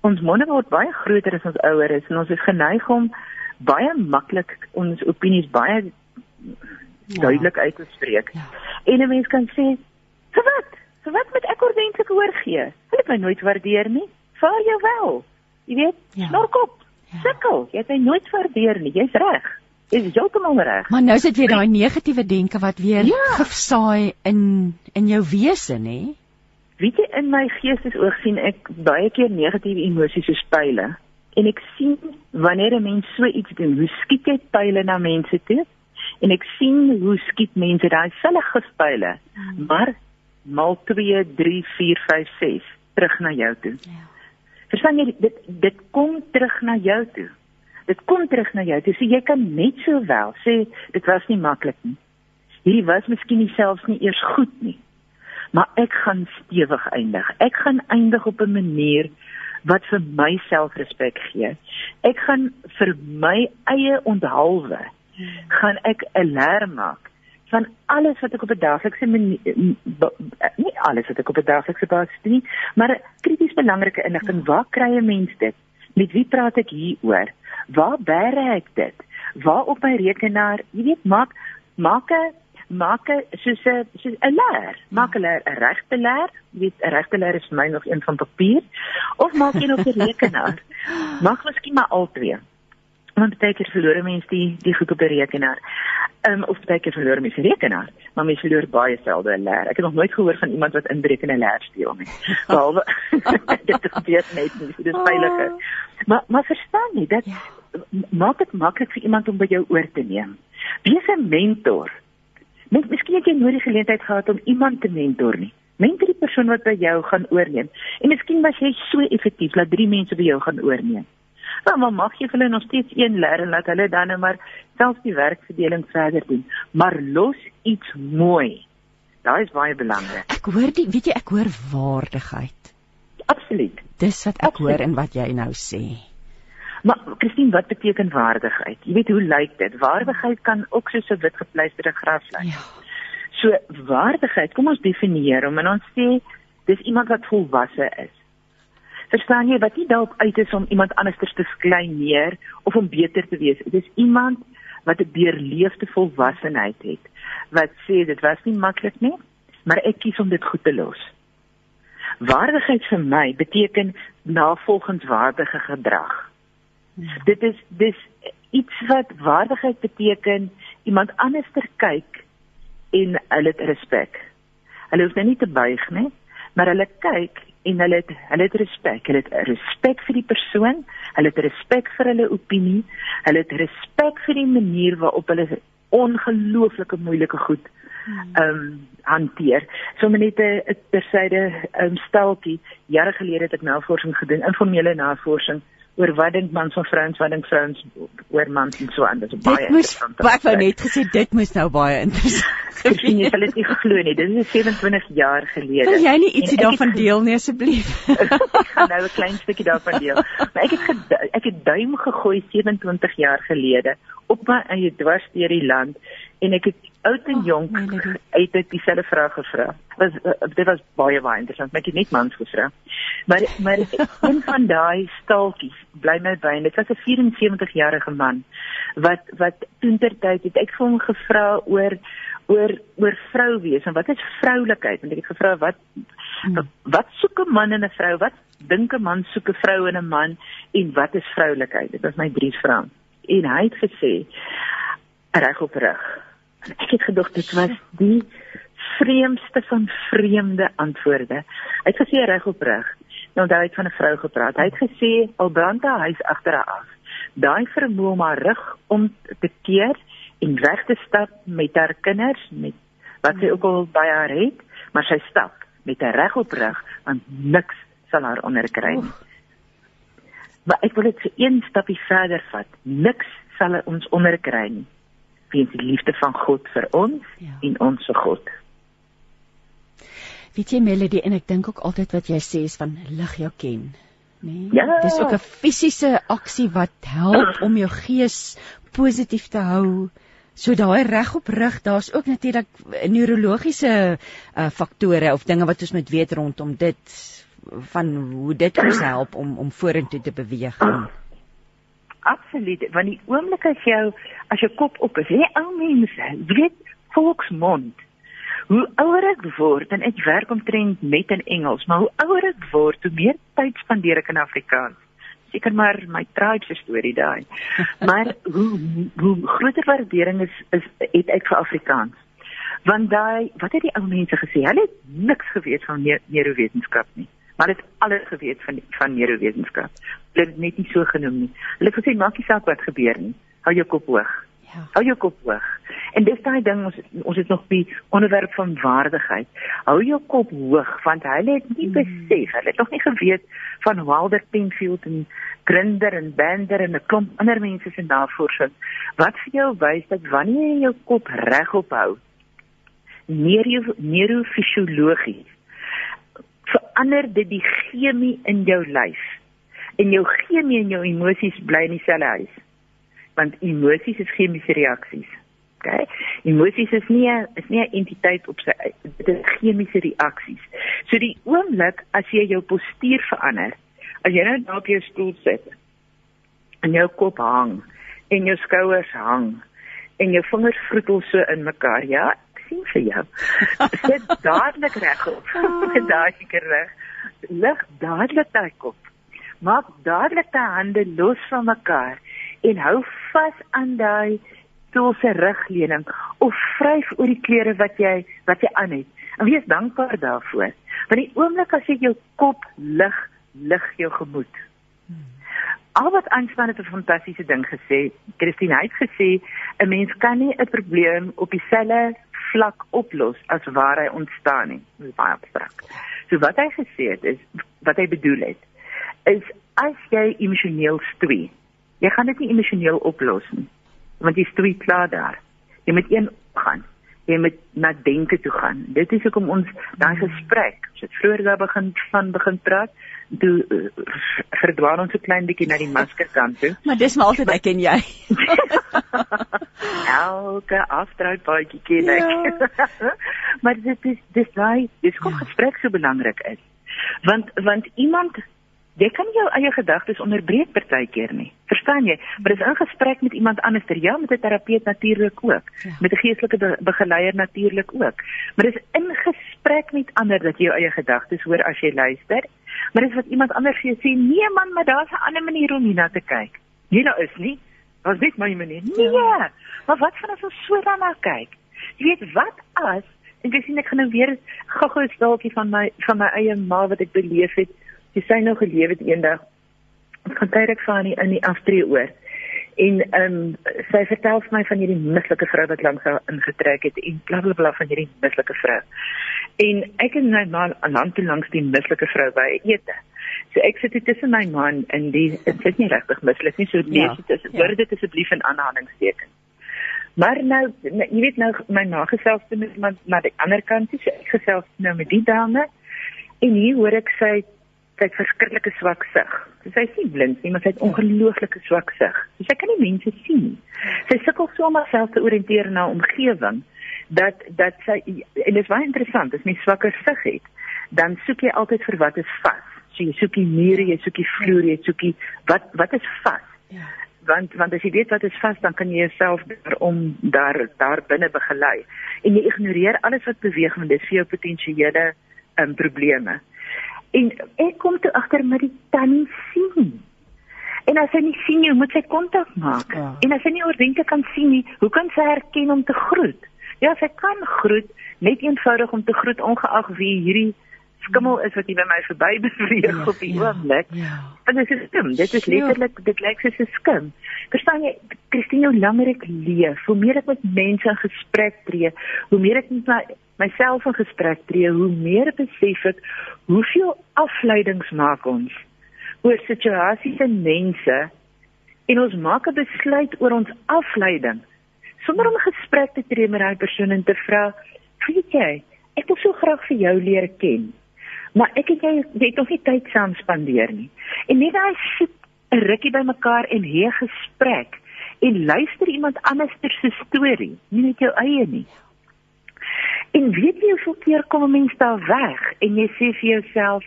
ons monde word baie groter as ons ouer is en ons is geneig om baie maklik ons opinies baie ja. duidelik uit te spreek. Ja. En 'n mens kan sê, "Vir wat? Vir wat moet ek ordentlik oorgee? Hulle het my nooit waardeer nie. Vaar jou wel." Jy weet, ja. snorkop. Ja. Sukkel. Jy het my nooit waardeer nie. Jy's reg. Jy's heeltemal reg. Maar nou sit weer daai negatiewe denke wat weer ja. gesaai in in jou wese, nê? Weet jy in my geestesoog sien ek baie keer negatiewe emosies soos pile en ek sien wanneer 'n mens so iets doen, hoe skiet jy pile na mense toe? en ek sien hoe skiet mense daai selfe gespyle hmm. maar mal 2 3 4 5 6 terug na jou toe. Ja. Verstaan jy dit dit kom terug na jou toe. Dit kom terug na jou toe. So jy kan net so wel sê dit was nie maklik nie. hierdie was miskien nie selfs nie eers goed nie. Maar ek gaan stewig eindig. Ek gaan eindig op 'n manier wat vir my selfrespek gee. Ek gaan vir my eie onthaalwe gaan ek 'n leer maak van alles wat ek op 'n daaglikse nie alles wat ek op 'n daaglikse basis doen, maar krities belangrike inligting. Waar kry 'n mens dit? Met wie praat ek hieroor? Waar bære ek dit? Waar op my rekenaar? Jy weet, maak maak 'n maak 'n soos 'n soos 'n leer, maak 'n leer, 'n regte leer, weet 'n regte leer is vir my nog een van papier of maak jy op 'n rekenaar. Mag miskien maar al twee. Want baie keer verloor mense die die goed op die rekenaar. Ehm um, of baie keer verloor mense rekenaar, maar mense verloor baie selde 'n leer. Ek het nog nooit gehoor van iemand wat inbreek en 'n leer steel nie. Behalwe dit gebeur net nie, dit is veiliger. Maar maar verstaan jy dat ja. maak dit maklik vir iemand om by jou oor te neem. Wees 'n mentor. Mens miskien het jy nooit die geleentheid gehad om iemand te mentor nie. Mentor die persoon wat by jou gaan oorneem. En miskien was jy so effektief dat drie mense by jou gaan oorneem. Nou, maar mag jy hulle nog steeds een leer en laat hulle dan nou maar self die werkverdeling verder doen, maar los iets mooi. Daai is baie belangrik. Ek hoor die weet jy ek hoor waardigheid. Absoluut. Dis wat ek Absoluut. hoor in wat jy nou sê. Maar Christine, wat beteken waardigheid? Jy weet hoe lyk dit? Waardigheid kan ook soos 'n wit gepleisterde gras lyk. Ja. So waardigheid, kom ons definieer hom en ons sê dis iemand wat volwasse is. Verstaan jy wat nie dalk uit is om iemand anders te sklein neer of om beter te wees. Dit is iemand wat 'n deurleefde volwassenheid het. Wat sê dit was nie maklik nie, maar ek kies om dit goed te los. Waardigheid vir my beteken navolgenswaardige gedrag. Dit is dis iets wat waardigheid beteken iemand anders ter kyk en hulle het respek. Hulle hoef nou nie te buig nie, maar hulle kyk en hulle het hulle het respek. Hulle het respek vir die persoon, hulle het respek vir hulle opinie, hulle het respek vir die manier waarop hulle ongelooflike moeilike goed hmm. ehm um, hanteer. So net 'n tersyde ehm um, steltjie jare gelede het ek navorsing gedoen, informele navorsing oor wat dink mans van vrouens, wat dink vrouens oor mans en so aan. Dit is baie interessant. Ek wou net gesê dit moes nou baie interessant. Ek sien jy sal dit nie glo nie. Dit is 27 jaar gelede. Wil jy nie ietsie daarvan deel nie asseblief? ek gaan nou 'n klein stukkie daarvan deel. Maar ek het ek het duim gegooi 27 jaar gelede op my eie dwars deur die land en ek het oud en jonk oh, uit dit dieselfde vraag gevra. Was uh, dit was baie baie interessant. Ek het net mans gevra. Maar maar een van daai staaltjies bly my by en dit was 'n 74 jarige man wat wat toentertyd het ek vir hom gevra oor oor oor vrou wees en wat is vroulikheid? En ek het gevra wat hmm. wat soek 'n man in 'n vrou? Wat dink 'n man soek 'n vrou in 'n man en wat is vroulikheid? Dit was my drie vrae. En hy het gesê reg op reg. Ek het gedog dit was die vreemdste van vreemde antwoorde. Hy het gesê reg op reg. Nou daai het van 'n vrou gepraat. Hy het gesê al brand haar huis agter haar af. Daai vermoë om haar rug om te keer en weg te stap met haar kinders met wat sy ook al by haar het, maar sy stap met 'n reg op rug want niks sal haar onderkry nie. Maar ek wil dit een stapie verder vat. Niks sal ons onderkry nie weens die liefde van God vir ons ja. en ons se God. Weet jy Melody en ek dink ook altyd wat jy sê is van lig jou ken? Nee? Ja. Dis ook 'n fisiese aksie wat help om jou gees positief te hou. So daai reg op rig, daar's ook natuurlik neurologiese uh, faktore of dinge wat ons moet weet rondom dit van hoe dit ons help om om vorentoe te beweeg. Absoluut want die oomblik as jou as jou kop op is hè ou mense weet volksmond hoe ouer ek word en ek werk omtrent met in Engels maar hoe ouer ek word hoe meer tyd spandeer ek in Afrikaans. Seker maar my tribe se storie daai. Maar hoe hoe groter waardering is is het ek vir Afrikaans. Want daai wat het die ou mense gesê? Hulle het niks geweet van neurowetenskap nie maar dit alles geweet van van neurowetenskap. Dit is net nie so genoem nie. Hulle het gesê maak nie saak wat gebeur nie. Hou jou kop hoog. Ja. Hou jou kop hoog. En dis daai ding ons ons het nog die onderwerp van waardigheid. Hou jou kop hoog want hulle het nie mm. besef, hulle het nog nie geweet van Wilder Penfield en Grinder en Bender en 'n klomp ander mense se navorsing wat vir jou wys dat wanneer jy jou kop regop hou neuro neurofisiologies verander dit die chemie in jou lyf. En jou chemie en jou emosies bly in dieselfde huis. Want emosies is chemiese reaksies. Okay? Emosies is nie is nie 'n entiteit op sy dit is chemiese reaksies. So die oomblik as jy jou postuur verander, as jy nou daar op jou stoel sit en jou kop hang en jou skouers hang en jou vingers vroetel so in mekaar, ja, sien vir jou. Sit dadelik regop. Sit dadelik reg. Lig dadelik daai kop. Maak dadelik daai hande los van mekaar en hou vas aan daai stoel se rugleuning of vryf oor die klere wat jy wat jy aan het. En wees dankbaar daarvoor. Want die oomblik as jy jou kop lig, lig jou gemoed. Al wat aanspan het 'n fantastiese ding gesê. Christine het gesê 'n mens kan nie 'n probleem op dieselfde vlak oplos as waar hy ontstaan nie. Dit is baie abstrakt. So wat hy gesê het is wat hy bedoel het is as jy emosioneel stewig, jy gaan dit nie emosioneel oplos nie. Want jy stewig klaar daar. Jy moet een gaan. Jy moet na denke toe gaan. Dit is hoekom ons daai gesprek, as dit vroeër daar begin van begin praat, toe uh, verdwaan ons so klein bietjie na die maskerkant toe. Maar dis maar altyd ek en jy. Elke afdruipbaadjie ken ek. Ja. maar dit is dis daai dis kom ja. gesprek so belangrik is. Want want iemand jy kan jou eie gedagtes onderbreek partykeer nie. Verstaan jy? Maar dis in gesprek met iemand anders, ja, met 'n terapeut natuurlik ook, ja. met 'n geestelike be begeleier natuurlik ook. Maar dis in gesprek met ander dat jy jou eie gedagtes hoor as jy luister. Maar dis wat iemand anders vir jou sê, nee man, maar daar's 'n ander manier om hierna te kyk. Nie daar is nie. Daar's net my manier. Nee. Ja. Maar wat van as ons so daarna kyk? Jy weet wat as en ek sien ek gaan nou weer gou-gou 'n staaltjie van my van my eie ma wat ek beleef het sy sy nou geleef het eendag. Gaan tydelik van in die aftree oor. En ehm um, sy vertel vir my van hierdie mislike vrou wat lank haar ingetrek het en blablabla bla, bla van hierdie mislike vrou. En ek en my man aan hand toe langs die mislike vrou by ete. So ek sit tussen my man en die dit is nie regtig mislik nie. So lees ja, dit is word ja. dit asseblief in aanhalingstekens. Maar nou, nou jy weet nou my nagesels met iemand na die ander kant, so ek gesels nou met die dame en hier hoor ek sy sy het verskriklike swak sig. Sy sien blind nie, maar sy het ongelooflike swak sig. So sy kan nie mense sien nie. Sy sukkel so om haarself te oriënteer na omgewing dat dat sy en dit is baie interessant, as mens swakker sig het, dan soek jy altyd vir wat is vas. So jy soek die mure, jy soek die vloer, jy soek die wat wat is vas. Ja. Want want as jy weet wat is vas, dan kan jy jouself daarom daar daar binne begelei. En jy ignoreer alles wat beweeg want dit is vir jou potensiële um, probleme. En ek kom toe agter met die tannie sien. En as sy nie sien nie, moet sy kontak maak. Ja. En as sy nie ordentlik kan sien nie, hoe kan sy herken om te groet? Ja, sy kan groet, net eenvoudig om te groet ongeag wie hierdie skimmel is wat hier by my verby beweeg ja, op die ja, oomblik. Ja. En dit is skim, dit is letterlik dit lyk soos 'n skim. Verstaan jy, Christine, hoe langer ek leef, hoe meer ek met mense in gesprek tree, hoe meer ek met my myself in gesprek tree, hoe meer besef ek hoeveel afleidings maak ons oor situasies en mense en ons maak 'n besluit oor ons afleiding sonder om 'n gesprek te tree met daai persoon en te vra, "Weet jy, ek wil so graag vir jou leer ken." Maar ek het jy het nog nie tyd saam spandeer nie. En net daai sit 'n rukkie by mekaar en hê 'n gesprek en luister iemand anders se storie, nie net jou eie nie. En weet jy hoeveel keer kom 'n mens daar weg en jy sê vir jouself,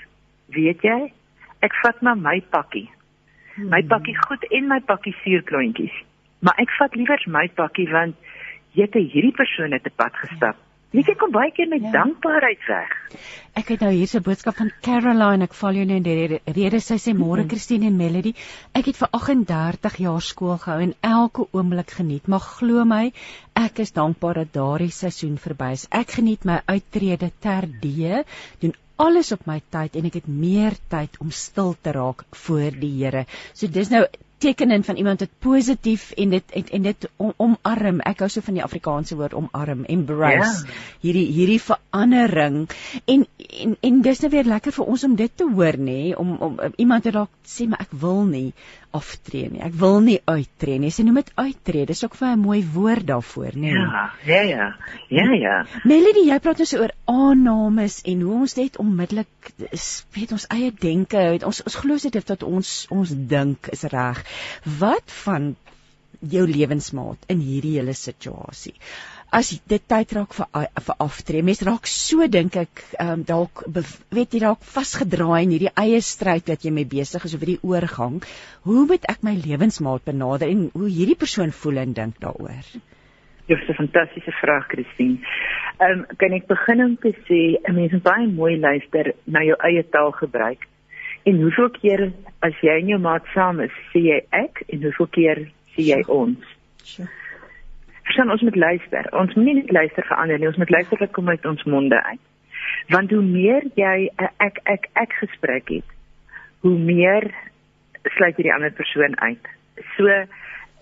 weet jy, ek vat maar my pakkie. My hmm. pakkie goed en my pakkie suurklontjies. Maar ek vat liewer my pakkie want jy het hierdie persone te pad gestap. Weet jy kom baie keer met ja. dankbaarheid weg. Ek het nou hier 'n boodskap van Caroline. Ek val jou net in die rede. Sy sê môre -hmm. Christine en Melody. Ek het vir 38 jaar skool gehou en elke oomblik geniet. Maar glo my, ek is dankbaar dat daardie seisoen verby is. Ek geniet my uittrede ter D, doen alles op my tyd en ek het meer tyd om stil te raak voor die Here. So dis nou tekenen van iemand wat positief en dit en, en dit om, omarm. Ek hou so van die Afrikaanse woord omarm, embrace. Ja. Hierdie hierdie verandering en en en dis nou weer lekker vir ons om dit te hoor nê, om om iemand te dalk sê maar ek wil nie aftree nie. Ek wil nie uittreë nie. Sy noem dit uittreë. Dis ook vir 'n mooi woord daarvoor, nê? Ja, ja, ja. Ja, ja. Melody, jy praat nou so oor aannames en hoe ons net onmiddellik weet ons eie denke, ons ons glo dit dat ons ons dink is reg. Wat van jou lewensmaat in hierdie hele situasie? as dit tyd raak vir vir aftree. Mense raak so dink ek ehm um, dalk weet jy dalk vasgedraai in hierdie eie stryd wat jy mee besig is oor die oorgang. Hoe moet ek my lewensmaat benader en hoe hierdie persoon voel en dink daaroor? Dit is 'n fantastiese vraag, Christine. Ehm um, kan ek begin om te sê 'n mens moet baie mooi luister na jou eie taal gebruik. En hoeveel keer as jy en jou maat saam is, sê jy ek en hoeveel keer sê jy ons? Sure verstaan ons moet luister. Ons moet nie net luister vir ander nie, ons moet luister wat kom uit ons monde uit. Want hoe meer jy 'n ek ek ek gesprek het, hoe meer sluit jy die ander persoon uit. So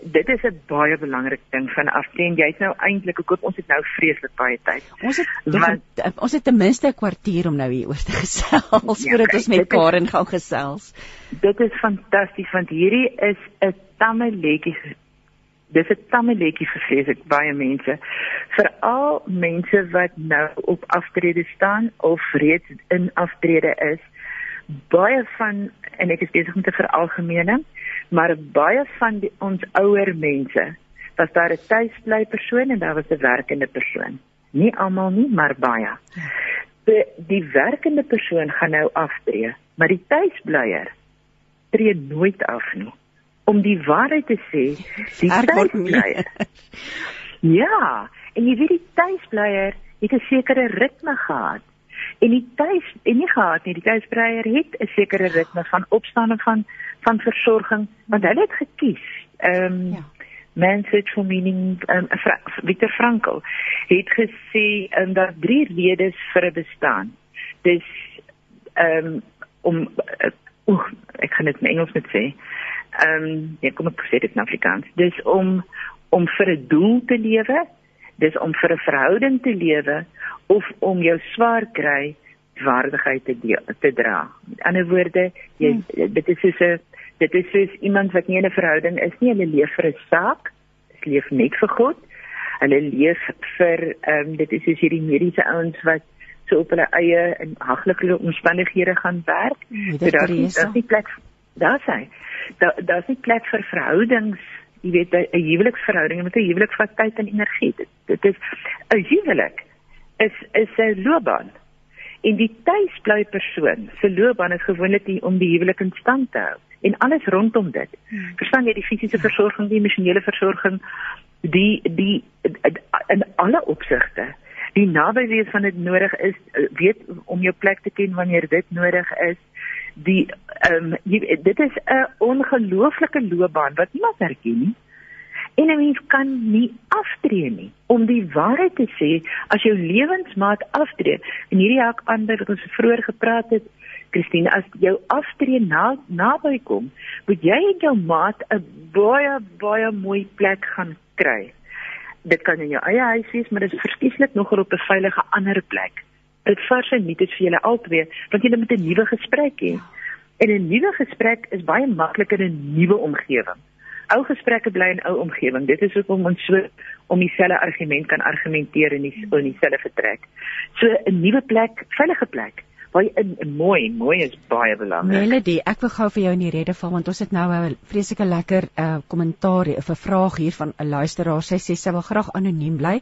dit is 'n baie belangrike ding van afsien. Jy's nou eintlik ek hoop ons het nou vreeslik baie tyd. Ons het want, ons het ten minste 'n kwartier om nou hier oor te gesels ja, voordat ons met Karen gaan gesels. Dit is fantasties want hierdie is 'n tamme letjie dis 'n tammeletjie vir vreeslik baie mense. Veral mense wat nou op aftrede staan of reeds in aftrede is. Baie van en ek is besig om te veralgemeen, maar baie van die, ons ouer mense was daar 'n tuisbly persoon en daar was 'n werkende persoon. Nie almal nie, maar baie. Die, die werkende persoon gaan nou aftree, maar die tuisblyer tree nooit af nie om die waarheid te sê, die tuisblyer. ja, en jy weet die tuisblyer het 'n sekere ritme gehad. En die tuis en nie gehad nie, die tuisblyer het 'n sekere ritme van opstaan en van van versorging, want hulle het gekies. Ehm um, ja. Manfred for meaning um, Fra Victor Frankl het gesê um, dat drie redes vir 'n bestaan. Dis ehm um, om uh, oek, ek gaan dit in Engels net sê ehm um, ja, kom ek sê dit in Afrikaans. Dis om om vir 'n doel te lewe, dis om vir 'n verhouding te lewe of om jou swaar kry waardigheid te te dra. Met ander woorde, jy hmm. dit is soos 'n dit is soos iemand wat nie in 'n verhouding is nie, hulle leef vir 'n saak, hulle leef net vir God. Hulle leef vir ehm um, dit is soos hierdie mediese ouens wat so op hulle eie en haglike omstandighede gaan werk. Hmm, so daar is nie plek daar sê daar daar's nie plek vir verhoudings jy weet 'n huweliksverhouding met 'n huwelik vat tyd en energie. Dit, dit is 'n huwelik is is 'n loopbaan. En die tuisbly persoon se loopbaan is gewoonlik om die huwelik in stand te hou en alles rondom dit. Hmm. verstaan jy die fisiese versorging die emosionele versorging die die in alle opsigte die naby wees van dit nodig is weet om jou plek te ken wanneer dit nodig is die ehm um, dit is 'n ongelooflike loopbaan wat niemand herken nie. En 'n mens kan nie aftree nie. Om die waarheid te sê, as jou lewensmaat aftree, en hierdie hak aan wat ons vroeër gepraat het, Christine, as jou aftree na naby kom, moet jy en jou maat 'n baie baie mooi plek gaan kry. Dit kan in jou eie huis wees, maar dit is verskieslik nogal op 'n veilige ander plek dit vars en nie dit vir julle albei want julle moet 'n nuwe gesprek hê. En 'n nuwe gesprek is baie makliker in 'n nuwe omgewing. Ou gesprekke bly in ou omgewing. Dit is hoekom ons so om dieselfde argument kan argumenteer in die in dieselfde vertrek. So 'n nuwe plek, veilige plek baie in mooi, mooi is baie belangrik. Melody, ek wil gou vir jou in die rede val want ons het nou 'n vreeslike lekker uh kommentaar of 'n vraag hier van 'n luisteraar. Sy sê sy wil graag anoniem bly.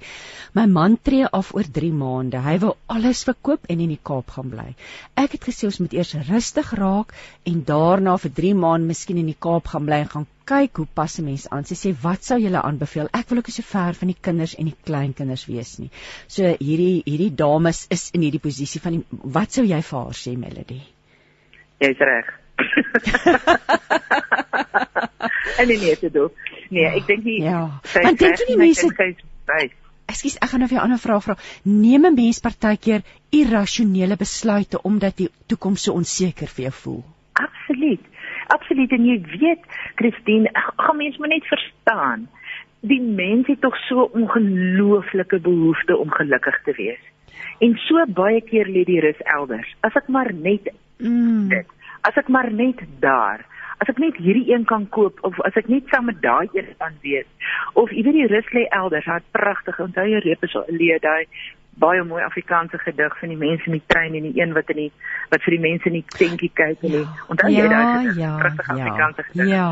My man tree af oor 3 maande. Hy wil alles verkoop en in die Kaap gaan bly. Ek het gesê ons moet eers rustig raak en daarna vir 3 maande miskien in die Kaap gaan bly en gaan kyk hoe pas 'n mens aan. Sy sê wat sou julle aanbeveel? Ek wil ook so ver van die kinders en die kleinkinders wees nie. So hierdie hierdie dames is in hierdie posisie van die, wat sou jy vir haar sê Melody? Jy's reg. en nee, nee, dit doen. Nee, ek dink nie. Ja. Want dink jy die mense Ekskuus, ek gaan nou vir 'n ander vraag vra. Neem 'n mens partykeer irrasionele besluite omdat die toekoms so onseker vir jou voel? Absoluut absoluut en jy weet Christine, gaan mens moet net verstaan. Die mens het tog so ongelooflike behoefte om gelukkig te wees. En so baie keer lê die rus elders. As ek maar net mm. dit, as ek maar net daar, as ek net hierdie een kan koop of as ek net saam met daai een kan wees of weet die rus lê elders, het pragtige onthou jy reep is leë daai baie mooi Afrikaanse gedig van die mense in die trein en die een wat in die wat vir die mense in die tentjie kyk en ja, onthou jy daai ja, pragtige ja, Afrikaanse gedig. Ja.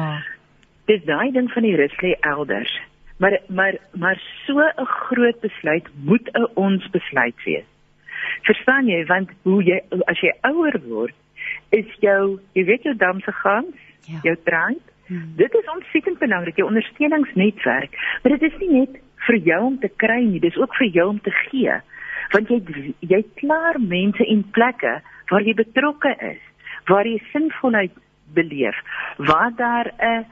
Dis daai ding van die rus lê elders. Maar maar maar so 'n groot besluit moet 'n ons besluit wees. Verstaan jy want hoe jy as jy ouer word is jou jy weet jou damse gang, ja. jou trein. Hmm. Dit is ontsettend belangrik jou ondersteuningsnetwerk, maar dit is nie net vir jou om te kry nie, dis ook vir jou om te gee. Want jy jy klaar mense en plekke waar jy betrokke is, waar jy sinvolheid beleef, waar daar 'n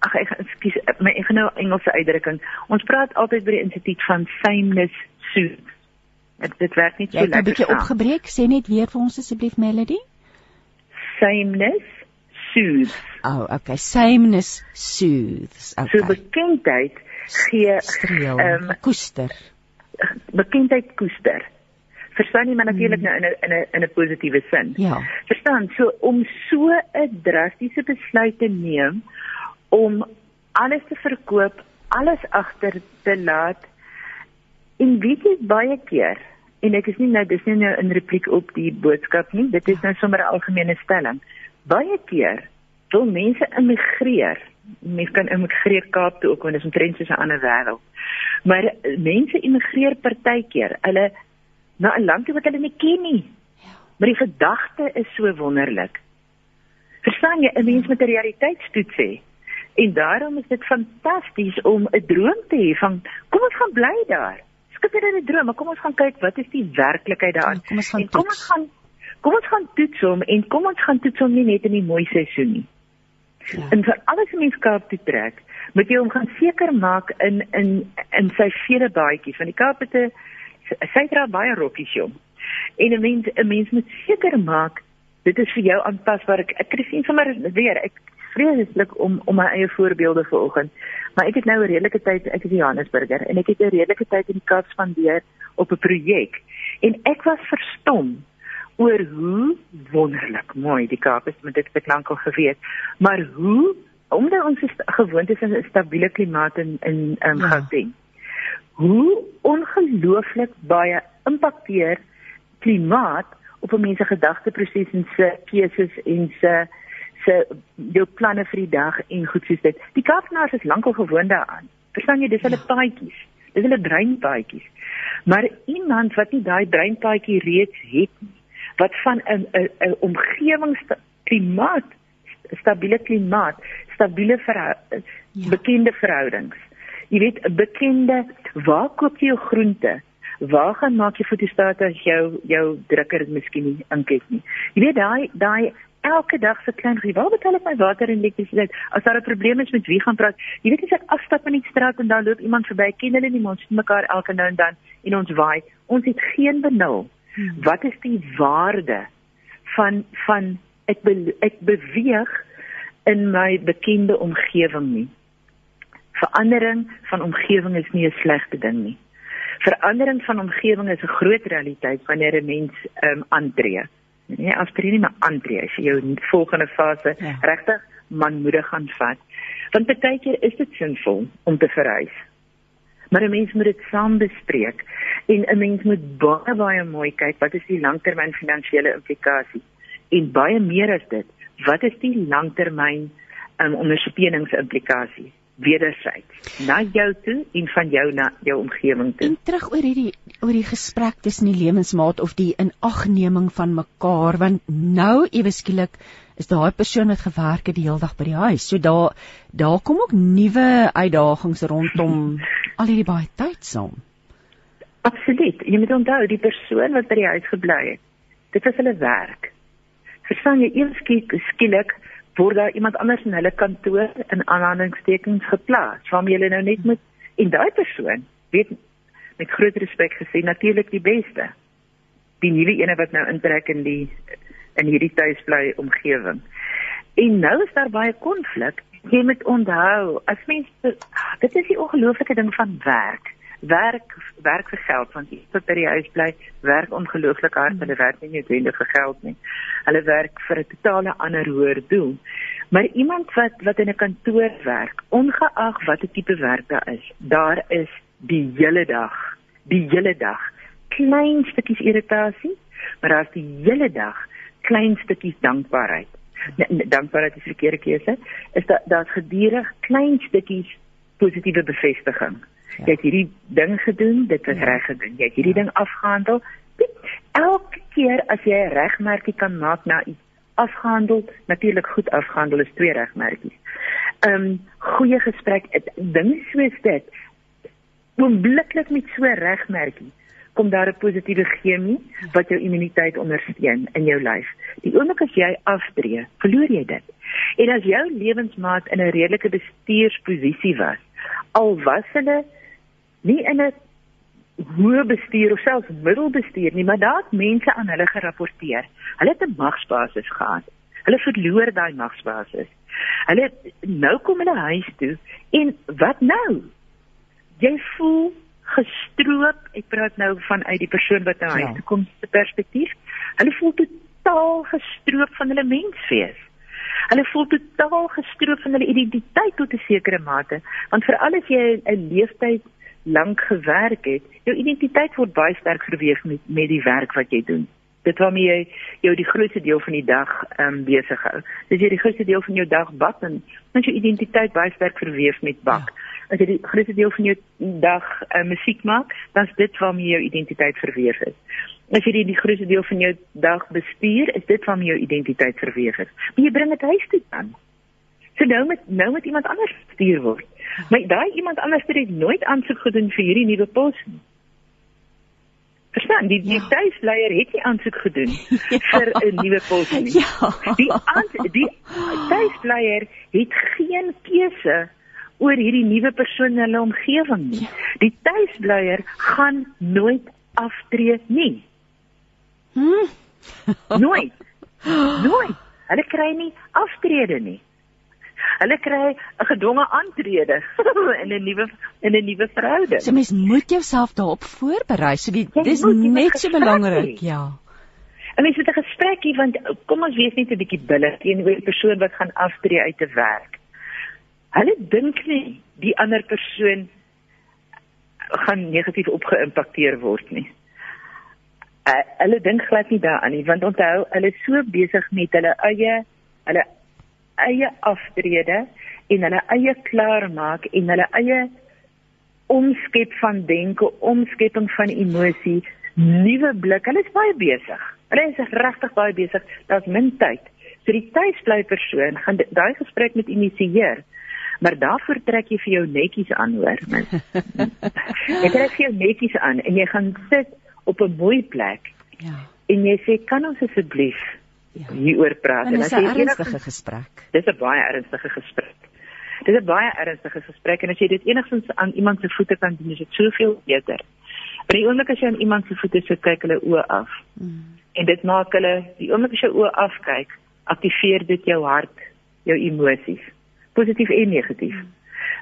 ag ek ekskuus my ek nou Engelse uitdrukking. Ons praat altyd by die instituut van sameness soothes. Dit dit werk nie so lekker. Jy het 'n bietjie opgebreek. Sê net weer vir ons asseblief Melody. Sameness soothes. Oh, okay. Sameness soothes. Okay. So bekendheid gee ehm um, koester. Bekendheid koester. Verstaan jy maar natuurlik hmm. nou in 'n in 'n in 'n positiewe sin. Ja. Verstaan, so om so 'n drastiese besluit te neem om alles te verkoop, alles agter te laat. En weet jy baie keer en ek is nie nou dis nie nou in repliek op die boodskap nie, dit is nou sommer 'n algemene stelling. Baie keer wil mense immigreer. Mense kan immigreer Kaap toe ook want dit is omtrent soos 'n ander wêreld. Maar mense immigreer partykeer, hulle na 'n land wat hulle nie ken nie. Ja. Maar die gedagte is so wonderlik. Verstaan jy, 'n mens met 'n realiteitstoets sê, En daarom is dit fantasties om 'n droom te hê van kom ons gaan bly daar. Skep net 'n droom, maar kom ons gaan kyk wat is die werklikheid daar. Ja, kom ons gaan kom ons gaan kom ons gaan toets hom en kom ons gaan toets hom nie net in die mooi seisoen nie. Ja. En vir alles mens Kaap toe trek, moet jy hom gaan seker maak in in in sy vele baadjies van die Kaap het sy dra baie rokkies jong. En 'n mens 'n mens moet seker maak dit is vir jou aanpasbaar. Ek ek sien sommer weer ek vreeslik om om my eie voorbeelde vanoggend. Maar ek het nou 'n redelike tyd ek is Johannesburger en ek het 'n redelike tyd in die Kaap spandeer op 'n projek en ek was verstom oor hoe wonderlik mooi die Kaap is met dit te klank al geweet. Maar hoe omdat ons gewoond is aan 'n stabiele klimaat in in um, ja. Gauteng. Hoe ongelooflik baie impakteer klimaat op 'n mens se gedagteproses en se keuses en se se jou planne vir die dag en goed soos dit. Die Kaapnaars is lankal gewoond daaraan. Verstaan jy, dis hulle ja. paadjies. Dis hulle breinpaadjies. Maar iemand wat nie daai breinpaadjie reeds het nie, wat van 'n 'n omgewingsklimaat, stabiele klimaat, stabiele verhou, ja. bekende verhoudings. Jy weet, 'n bekende waar koop jy jou groente? Waar gaan maak jy fotostate as jou jou drukker miskien nie inkes nie. Jy weet daai daai elke dag se klein rival betaal ek my water en elektrisiteit. As daar 'n probleem is met wie gaan praat, jy weet as ek afstap in die straat en dan loop iemand verby, ken hulle nie, ons sien mekaar elke nou en dan en ons waai. Ons het geen benul. Hmm. Wat is die waarde van van ek be, ek beweeg in my bekende omgewing nie. Verandering van omgewing is nie 'n slegte ding nie. Verandering van omgewing is 'n groot realiteit wanneer 'n mens ehm um, aantree nie aftree nie maar aantree as jy jou volgende fase ja. regtig manmoedig gaan vat. Want baie keer is dit sinvol om te verhuis. Maar 'n mens moet dit saam bespreek en 'n mens moet baie baie mooi kyk wat is die langtermyn finansiële implikasie en baie meer as dit, wat is die langtermyn um, ondersteuningsimplikasie? wederzijds na jou toe en van jou na jou omgewing toe. En terug oor hierdie oor die gesprek tussen die lewensmaat of die inagneming van mekaar want nou ewe skielik is daai persoon wat gewerk het die hele dag by die huis. So daar daar kom ook nuwe uitdagings rondom al hierdie baie tyd saam. Absoluut. Jy moet onthou die persoon wat by die huis gebly het. Dit was hulle werk. Verstaan jy eers skielik word daar iemand anders in hulle kantoor in aanhalingstekens geplaas waarmee hulle nou net moet en daai persoon weet met groot respek gesê natuurlik die beste die nuwe ene wat nou intrek in die in hierdie tuisbly omgewing en nou is daar baie konflik jy moet onthou as mens dit is die ongelooflike ding van werk werk werk vir geld want jy sit by die huis bly, werk ongelooflik hard, hulle werk nie noodwendig vir geld nie. Hulle werk vir 'n totale ander hoër doel. Maar iemand wat wat in 'n kantoor werk, ongeag watter tipe werk daar is, daar is die hele dag, die hele dag klein stukkies irritasie, maar daar's die hele dag klein stukkies dankbaarheid. Dankbaarheid is 'n verkeerde keuse. Is dat daar's gedurig klein stukkies positiewe bevestiging. Ja. Jy het hierdie ding gedoen, dit is ja. reg gedoen. Jy het hierdie ja. ding afgehandel. Elke keer as jy 'n regmerkie kan maak na iets afgehandel, natuurlik goed afgehandel is twee regmerkies. Ehm um, goeie gesprek, dinge soos dit. Oombliklik met so 'n regmerkie kom daar 'n positiewe chemie wat jou immuniteit ondersteun in jou lyf. Die oomblik as jy aftree, verloor jy dit. En as jou lewensmaat in 'n redelike bestuursposisie was, al was hulle nie in 'n hoë bestuur of selfs middelbestuur nie, maar daar het mense aan hulle gerapporteer. Hulle het 'n magsbasis gehad. Hulle verloor daai magsbasis. Hulle nou kom hulle huis toe en wat nou? Jy voel gestroop. Ek praat nou vanuit die persoon wat nou ja. kom se perspektief. Hulle voel totaal gestroop van hulle menswees. Hulle voel totaal gestroop van hulle identiteit tot 'n sekere mate, want vir alles jy 'n leeftyd lank gewerk het, jou identiteit word baie sterk verweef met met die werk wat jy doen. Dit waarmee jy jou die grootste deel van die dag ehm um, besig hou. Dis jy die grootste deel van jou dag bak en dan jou identiteit baie sterk verweef met bak. Ja as jy die grootste deel van jou dag uh, musiek maak, dan is dit waarmee jou identiteit verweef is. As jy die, die grootste deel van jou dag bestuur, is dit waarmee jou identiteit verweef is. Maar jy bring dit huis toe dan. So nou met nou met iemand anders bestuur word. Maar daai iemand anders het nooit aansoek gedoen vir hierdie nuwe pos nie. Verstaan, die die ja. tuisleier het nie aansoek gedoen ja. vir 'n nuwe pos nie. Ja. Die die tuisleier het geen keuse oor hierdie nuwe persoon in hulle omgewing nie. Ja. Die tuisbleier gaan nooit aftree nie. Hm? nooit. Nooit. Hulle kry nie aftrede nie. Hulle kry 'n gedwonge aantrede in 'n nuwe in 'n nuwe verhouding. So mens moet jouself daarop voorberei. So die, dis net so belangrik, ja. En mens moet 'n gesprekkie want kom ons wees net 'n bietjie billig teenoor die persoon wat gaan aftree uit 'n werk hulle dink nie die ander persoon gaan negatief opgeïmpakteer word nie. Uh, hulle dink glad nie daaraan nie want onthou hulle is so besig met hulle eie hulle eie aftrede en hulle eie klaarmaak en hulle eie omskep van denke, omskepping van emosie, nuwe blik. Hulle is baie besig. Hulle is regtig baie besig. Daar's min tyd. So die tuisbly persoon gaan daai gesprek met initieer maar daarvoor trek jy vir jou netjies aan hoor. jy trek vir jou netjies aan en jy gaan sit op 'n mooi plek. Ja. En jy sê kan ons asseblief ja. hieroor praat en as jy 'n ernstige gesprek. Dis 'n baie ernstige gesprek. Dis 'n baie ernstige gesprek en as jy dit enigstens aan iemand se voete kan doen, is dit soveel beter. Maar die oomblik as jy aan iemand se voete sit, kyk hulle oë af. Mm. En dit maak hulle die oomblik as jy oë afkyk, aktiveer dit jou hart, jou emosies positief en negatief.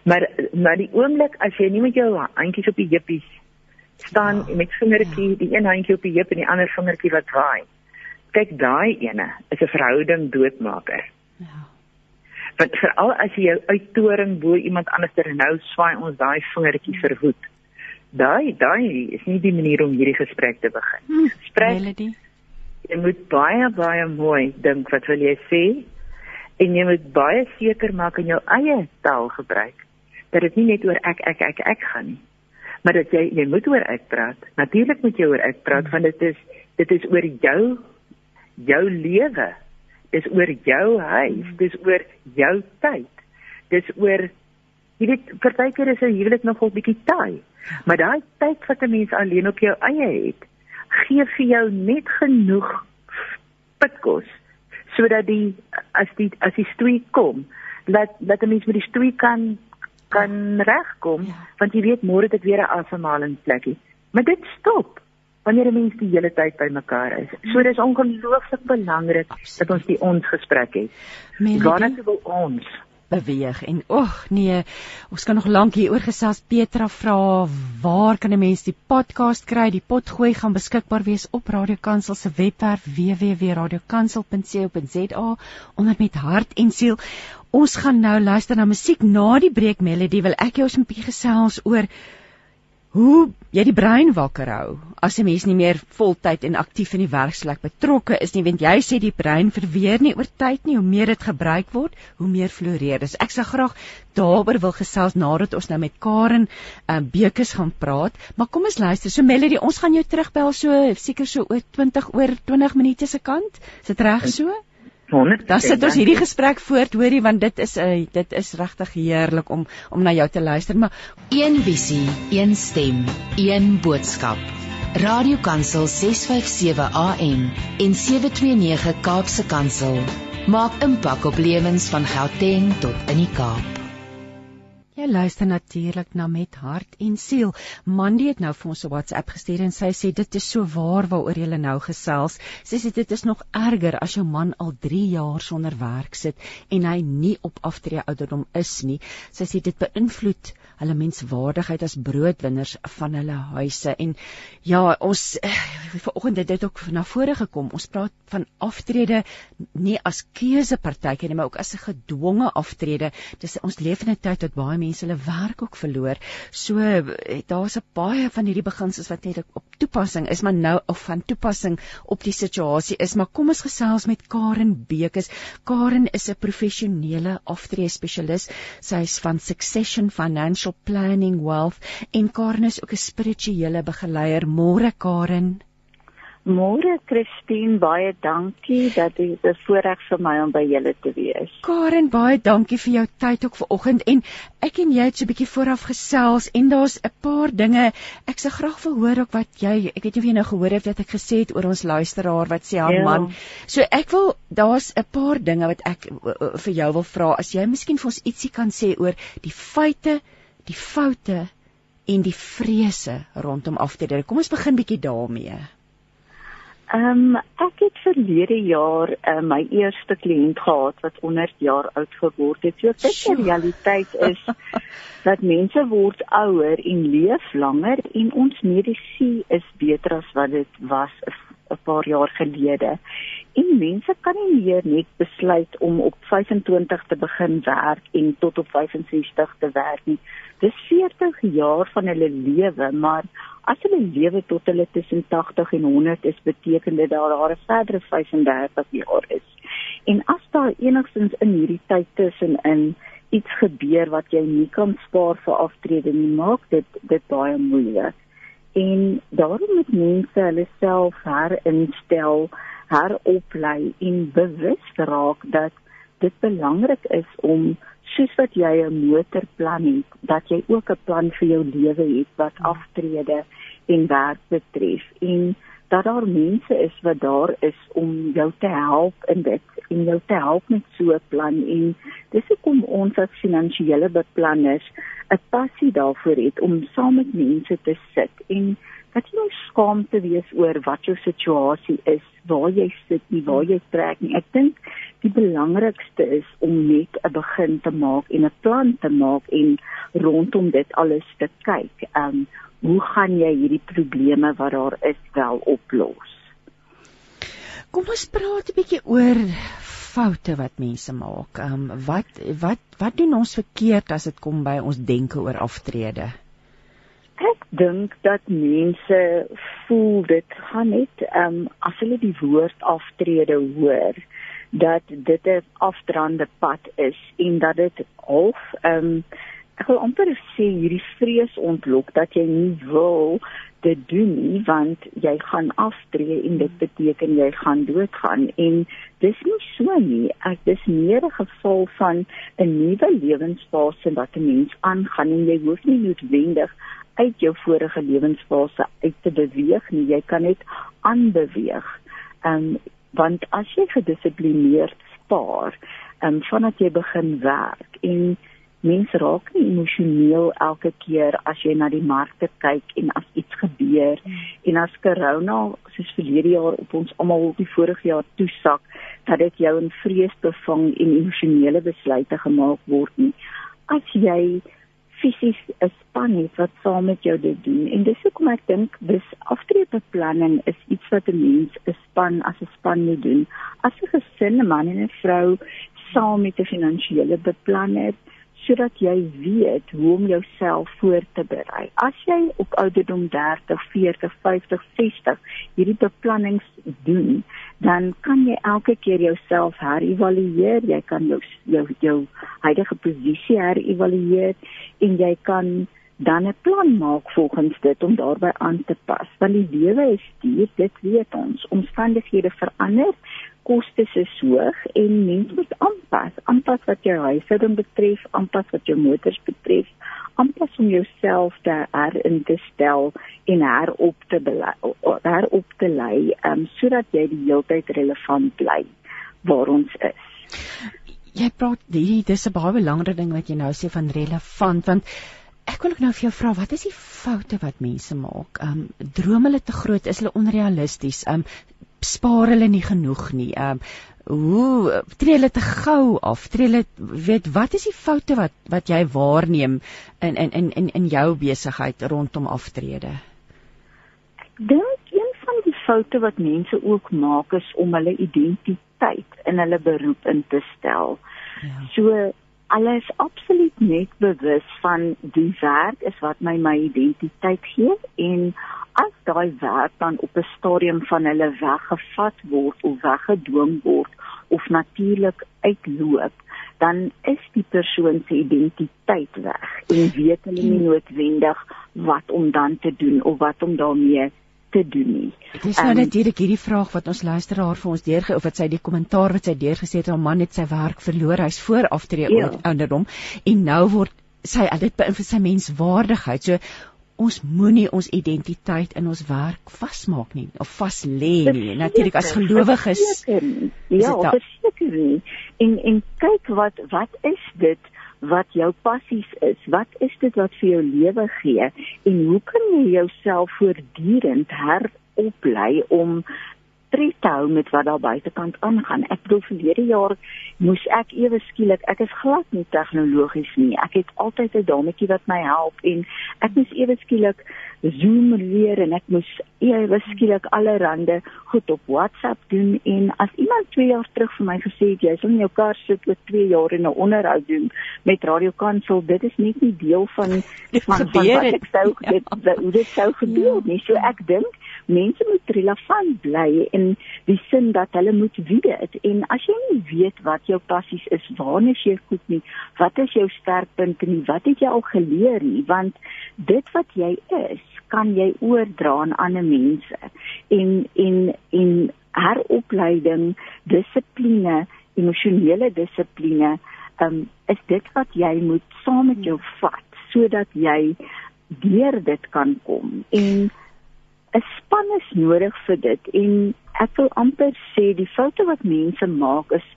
Maar maar die oomblik as jy nie met jou handjies op die heupies staan ja, met vingertjie, ja. die een handjie op die heup en die ander vingertjie wat waai. Kyk daai ene is 'n verhouding doodmaker. Ja. Want veral as jy jou uittoring bo iemand anders ter nou swaai ons daai vingertjie verhoed. Daai daai is nie die manier om hierdie gesprek te begin. Hm, gesprek. Jy moet baie baie mooi dink wat wil jy sê? en jy moet baie seker maak in jou eie taal gebruik dat dit nie net oor ek ek ek ek gaan nie maar dat jy jy moet oor ek praat natuurlik moet jy oor ek praat hmm. want dit is dit is oor jou jou lewe. Dis oor jou huis. Hmm. dis oor jou tyd. Dis oor jy weet partykeer is 'n huwelik nogal bietjie taai. Maar daai tyd wat 'n mens alleen op jou eie het gee vir jou net genoeg pitkos sodat die as die as die stoei kom dat dat 'n mens met die stoei kan kan regkom ja. want jy weet môre dit weer 'n asemhalingsplekkie maar dit stop wanneer 'n mens die hele tyd by mekaar is. So dis ongelooflik belangrik dat ons die ons gesprek het waarna wil ons? beweeg en ag nee ons kan nog lank hier oor gesels Petra vra waar kan 'n mens die podcast kry? Die potgooi gaan beskikbaar wees op Radio Kansel se webwerf www.radiokansel.co.za onder met hart en siel. Ons gaan nou luister na musiek na die breek melody wil ek jou 'n bietjie gesels oor hoe jy die brein wakker hou as 'n mens nie meer voltyd en aktief in die werksplek betrokke is nie want jy sê die brein verweer nie oor tyd nie. Hoe meer dit gebruik word hoe meer floreer dis ek sou graag daaroor wil gesels nadat ons nou met Karen uh, Bekes gaan praat. Maar kom ons luister. So Melody ons gaan jou terugbel so seker so oor 20 oor 20 minute se kant. Is dit reg so 100%. Dan sit ons hierdie gesprek voort, hoorie, want dit is 'n uh, eh, dit is regtig heerlik om om na jou te luister, maar een visie, een stem, een boodskap. Radiokansel 657 AM en 729 Kaapse Kansel maak impak op lewens van Gauteng tot in die Kaap. Jy luister natuurlik na met hart en siel. Mandy het nou vir ons 'n WhatsApp gestuur en sy sê dit is so waar waaroor jy nou gesels. Sy sê dit is nog erger as jou man al 3 jaar sonder werk sit en hy nie op aftree ouderdom is nie. Sy sê dit beïnvloed hulle menswaardigheid as broodwinners van hulle huise en ja ons eh, vanoggend het dit ook na vore gekom ons praat van aftrede nie as keusepartytjie nie maar ook as 'n gedwonge aftrede dis ons leef in 'n tyd dat baie mense hulle werk ook verloor so eh, daar's 'n baie van hierdie beginsels wat net op toepassing is maar nou of van toepassing op die situasie is maar kom ons gesels met Karen Bekes Karen is 'n professionele aftrede spesialis sy is van Succession financial planning wealth en Karen is ook 'n spirituele begeleier. Môre Karen. Môre Christine, baie dankie dat dit 'n voorreg vir my om by julle te wees. Karen, baie dankie vir jou tyd ook vanoggend en ek en jy het so 'n bietjie vooraf gesels en daar's 'n paar dinge ek se graag wil hoor ook wat jy ek weet nie of jy nou gehoor het wat ek gesê het oor ons luisteraar wat sê haar ja. man. So ek wil daar's 'n paar dinge wat ek vir jou wil vra as jy miskien vir ons ietsie kan sê oor die feite die foute en die vrese rondom aftrede. Kom ons begin bietjie daarmee. Ehm um, ek het verlede jaar uh, my eerste kliënt gehad wat 100 jaar oud geword het. So dit die realiteit is dat mense word ouer en leef langer en ons medisyne is beter as wat dit was 'n paar jaar gelede. En mense kan nie meer net besluit om op 25 te begin werk en tot op 65 te werk nie dis 40 jaar van hulle lewe, maar as hulle lewe tot hulle tussen 80 en 100 is, beteken dit dat daar 'n verdere 35 jaar is. En as daar enigstens in hierdie tyd tussenin iets gebeur wat jy nie kan spaar vir aftrede nie, maak dit dit baie moeilik. En daarom moet mense hulle self herinstel, heroplei en bewus raak dat dit belangrik is om soos wat jy 'n motorplan het, dat jy ook 'n plan vir jou lewe het wat aftrede en werk betref. En dat daar mense is wat daar is om jou te help in dit en jou te help met so 'n plan en dis hoekom ons as finansiële beplanners 'n passie daarvoor het om saam met mense te sit en dat jy nie skaam te wees oor wat jou situasie is, waar jy sit, nie waar jy trek nie. Ek dink die belangrikste is om net 'n begin te maak en 'n plan te maak en rondom dit alles te kyk. Um hoe gaan jy hierdie probleme wat daar is wel oplos? Kom ons praat 'n bietjie oor foute wat mense maak. Um wat wat wat doen ons verkeerd as dit kom by ons denke oor aftrede? Ek dink dat mense voel dit gaan net um as hulle die woord aftrede hoor dat dit 'n afdraande pad is en dat dit half ehm um, ek wil amper sê hierdie vrees ontlok dat jy nie wil dit doen nie want jy gaan aftree en dit beteken jy gaan doodgaan. En dis nie so nie. Ek dis meer 'n geval van 'n nuwe lewensfase wat 'n mens aangaan en jy hoef nie noodwendig uit jou vorige lewensfase uit te beweeg nie. Jy kan net aanbeweeg. Um, want as jy gedissiplineerd spaar, ehm um, vandat jy begin werk en mense raak nie emosioneel elke keer as jy na die markte kyk en as iets gebeur mm. en as corona soos verlede jaar op ons almal die vorige jaar toesak dat dit jou in vrees bevang en emosionele besluite gemaak word nie as jy fisies 'n span het wat saam met jou dit doen. En dis hoekom ek dink dis aftreebeplanning is iets wat 'n mens 'n span as 'n span moet doen. As 'n gesin, 'n man en 'n vrou saam met 'n finansiële beplanner sodat jy weet hoe om jouself voor te berei. As jy op ouderdom 30, 40, 50, 60 hierdie beplannings doen, dan kan jy elke keer jouself herëvalueer. Jy kan jou jou jou huidige posisie herëvalueer en jy kan dan 'n plan maak volgens dit om daarbey aan te pas. Want die lewe is duur dit weet ons. Omstandighede verander kostes is hoog en mens moet aanpas. Aanpas wat jou huishouding betref aanpas wat jou motors betref aanpas om jouself te herin te stel en herop te belei herop te lei um, sodat jy die hele tyd relevant bly waar ons is. Jy praat hierdie dis 'n baie belangrike ding wat jy nou sê van relevant want ek wil ook nou vir jou vra wat is die foute wat mense maak? Ehm um, droom hulle te groot, is hulle onrealisties? Ehm um, spaar hulle nie genoeg nie? Ehm um, hoe tree hulle te gou af? Tree hulle weet wat is die foute wat wat jy waarneem in in in in in jou besigheid rondom aftrede? Ek dink een van die foute wat mense ook maak is om hulle identiteit in hulle beroep in te stel. Ja. So alles absoluut net bewus van die werk is wat my my identiteit gee en as daai werk dan op 'n stadium van hulle weggevat word of weggedwing word of natuurlik uitloop dan is die persoon se identiteit weg en weet hulle nie noodwendig wat om dan te doen of wat om daarmee te doen nie. Dit is nou um, natuurlik hierdie vraag wat ons luisteraar vir ons deurge of wat sy die kommentaar wat sy deurgesê het, haar man het sy werk verloor, hy's voor aftree ja. ouderdom en nou word sy dit beïnvloed sy menswaardigheid. So ons moenie ons identiteit in ons werk vasmaak nie of vas lê nie. Natuurlik as gelowiges ja, verseker nie. En en kyk wat wat is dit? Wat jou passies is. Wat is dit wat vir jou lewe gee en hoe kan jy jouself voortdurend heroplei om tred te hou met wat daar buitekant aangaan. Ek bedoel verlede jaar moes ek ewe skielik, ek is glad nie tegnologies nie. Ek het altyd 'n dametjie wat my help en ek moes ewe skielik Zoom leer en ek moes ewe skielik allerhande goed op WhatsApp doen en as iemand 2 jaar terug vir my gesê het jy sal in jou kar sit oor 2 jaar en 'n onderhoud doen met Radio Kansel, dit is net nie deel van van, van wat ek sou ja. dit hoe dit sou gebeur nie. So ek dink mense moet relevant bly in die sin dat hulle moet weet en as jy nie weet wat jou passies is, waarna jy goed nie, wat is jou sterkpunte nie, wat het jy al geleer nie, want dit wat jy is, kan jy oordra aan ander mense. En en en heropleiding, dissipline, emosionele dissipline, um, is dit wat jy moet saam met jou vat sodat jy deur dit kan kom. En 'n span is nodig vir dit en ek wil amper sê die foute wat mense maak is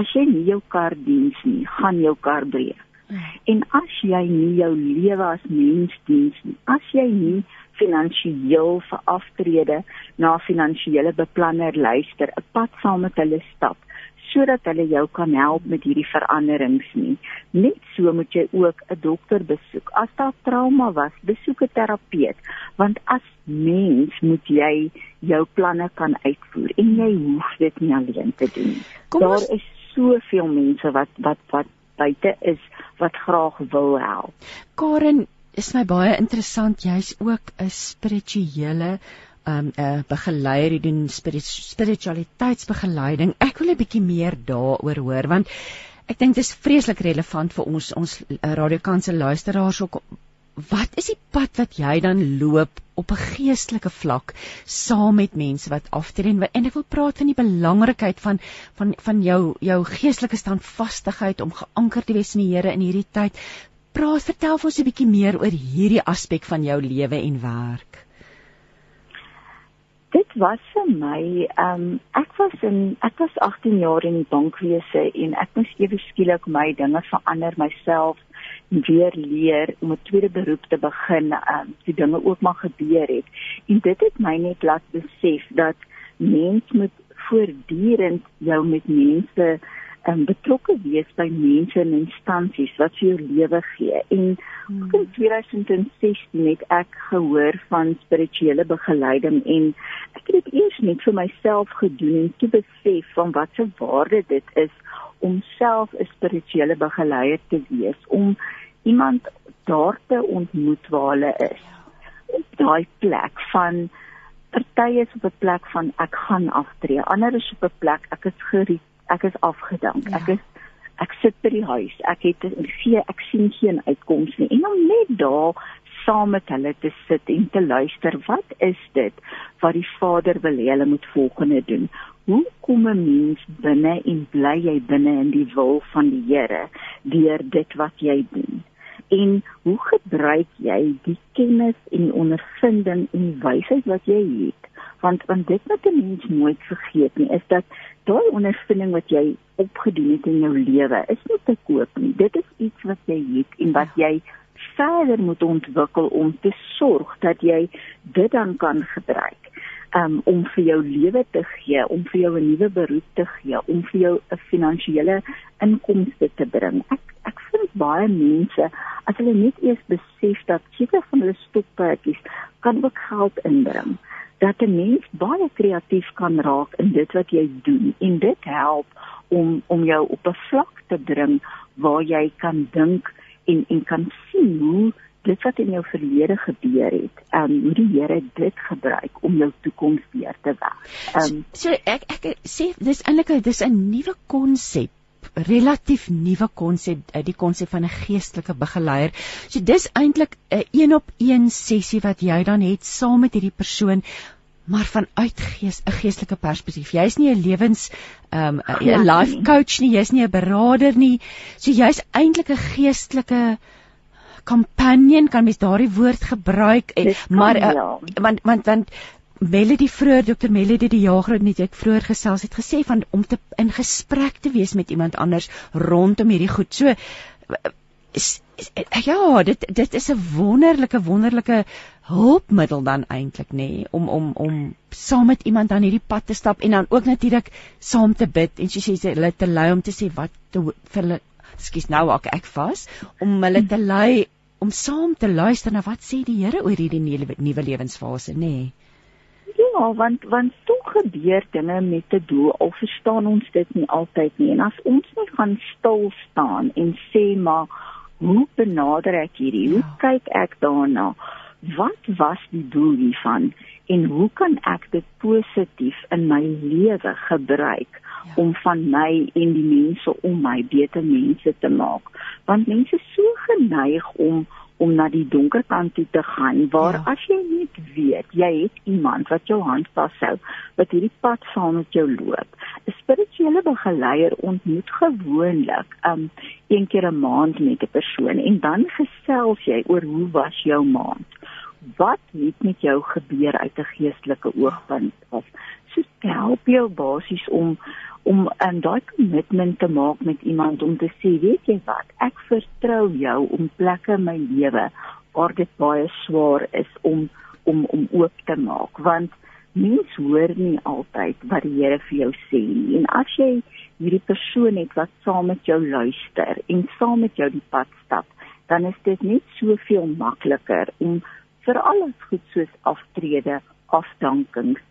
as jy nie jou kar diens nie, gaan jou kar breek. Hmm. En as jy nie jou lewe as mens diens nie, as jy nie finansiëel vir aftrede na finansiële beplanner luister, 'n pad saam met hulle stap, sodat hulle jou kan help met hierdie veranderings nie. Net so moet jy ook 'n dokter besoek. As daar trauma was, besoek 'n terapeut, want as mens moet jy jou planne kan uitvoer en jy hoef dit nie alleen te doen nie. Daar ons... is soveel mense wat wat wat buite is wat graag wil help. Karen, is my baie interessant, jy's ook 'n spirituele um 'n uh, begeleier die doen spiritualiteitsbegeleiding. Ek wil 'n bietjie meer daaroor hoor want ek dink dit is vreeslik relevant vir ons ons uh, radiokanse luisteraars ook. Wat is die pad wat jy dan loop op 'n geestelike vlak saam met mense wat aftree en, en ek wil praat van die belangrikheid van van van jou jou geestelike standvastigheid om geanker te wees in die Here in hierdie tyd. Praat vertel vir ons 'n bietjie meer oor hierdie aspek van jou lewe en werk dit was vir my ehm um, ek was in ek was 18 jaar in die bankwese en ek moes ewe skielik my dinge verander myself weer leer om 'n tweede beroep te begin, um, die dinge ook maar gebeur het. En dit het my net laat besef dat mens moet voortdurend jou met mense um, betrokke wees by mense en instansies wat vir jou lewe gee. En hmm. in 2016 het ek gehoor van spirituele begeleiding en ek het dit eers net vir myself gedoen en toe besef van wat se waarde dit is om self 'n spirituele begeleier te wees, om iemand daar te ontmoet waar hulle is. Op daai plek van party is op 'n plek van ek gaan aftree, ander is op 'n plek ek is gerief, ek is afgedank, ja. ek is ek sit by die huis, ek het gee ek sien geen uitkoms nie en om net daar saam met hulle te sit en te luister, wat is dit wat die Vader wil hê hulle moet volgende doen? Hoe kom 'n mens binne en bly jy binne in die wil van die Here deur dit wat jy doen? En hoe gebruik jy die kennis en ondervinding en wysheid wat jy het? Want want dit wat 'n mens nooit vergeet nie, is dat daai ondervinding wat jy opgedoen het in jou lewe, is nie te koop nie. Dit is iets wat jy het en wat jy verder moet ontwikkel om te sorg dat jy dit dan kan gebruik um, om vir jou lewe te gee, om vir jou 'n nuwe beroep te gee, om vir jou 'n finansiële inkomste te bring. Ek ek vind baie mense as hulle net eers besef dat seker van hulle stokperdjies kan ook geld inbring dat 'n mens baie kreatief kan raak in dit wat jy doen en dit help om om jou op 'n vlak te bring waar jy kan dink en en kan sien hoe dit wat in jou verlede gebeur het, ehm um, hoe die Here dit gebruik om jou toekoms weer te werk. Ehm um, so, so ek ek sê dis eintlik dis 'n nuwe konsep relatief nuwe konsep eh, die konsep van 'n geestelike begeleier. So dis eintlik 'n een op een sessie wat jy dan het saam met hierdie persoon maar vanuit gees 'n geestelike perspektief. Jy's nie 'n lewens ehm um, 'n life coach nie, jy's nie 'n beraader nie. So jy's eintlik 'n geestelike companion kan mens daardie woord gebruik en, maar uh, want want want Melody vroeër Dr Melody die jager net ek vroeër gesels het gesê van om te in gesprek te wees met iemand anders rondom hierdie goed. So is, is, ja, dit dit is 'n wonderlike wonderlike hulpmiddel dan eintlik nê nee, om om om saam met iemand dan hierdie pad te stap en dan ook natuurlik saam te bid en soos jy sê hulle te lei om te sê wat te vir hulle skus nou ek ek vas om hulle te lei om saam te luister na wat sê die Here oor hierdie nuwe lewensfase, nê? Nee. Ja, want want toe gebeur dinge met 'n doel. Al verstaan ons dit nie altyd nie. En as ons net gaan stil staan en sê maar hoe benader ek hierdie? Hoe ja. kyk ek daarna? Wat was die doel hiervan en hoe kan ek dit positief in my lewe gebruik? Ja. om van my en die mense om my beter mense te maak want mense is so geneig om om na die donker kant toe te gaan waar ja. as jy net weet jy het iemand wat jou hand vashou wat hierdie pad saam met jou loop 'n spirituele begeleier ontmoet gewoonlik um een keer 'n maand met 'n persoon en dan gesels jy oor hoe was jou maand wat het met jou gebeur uit 'n geestelike oogpunt of so help jou basies om om um, daai kommitment te maak met iemand om te sê, weet jy wat, ek vertrou jou om plekke in my lewe waar dit baie swaar is om om om oop te maak. Want mens hoor nie altyd wat die Here vir jou sê nie. En as jy hierdie persoon het wat saam met jou luister en saam met jou die pad stap dan is dit net soveel makliker om vir alles goed soos aftrede afdankings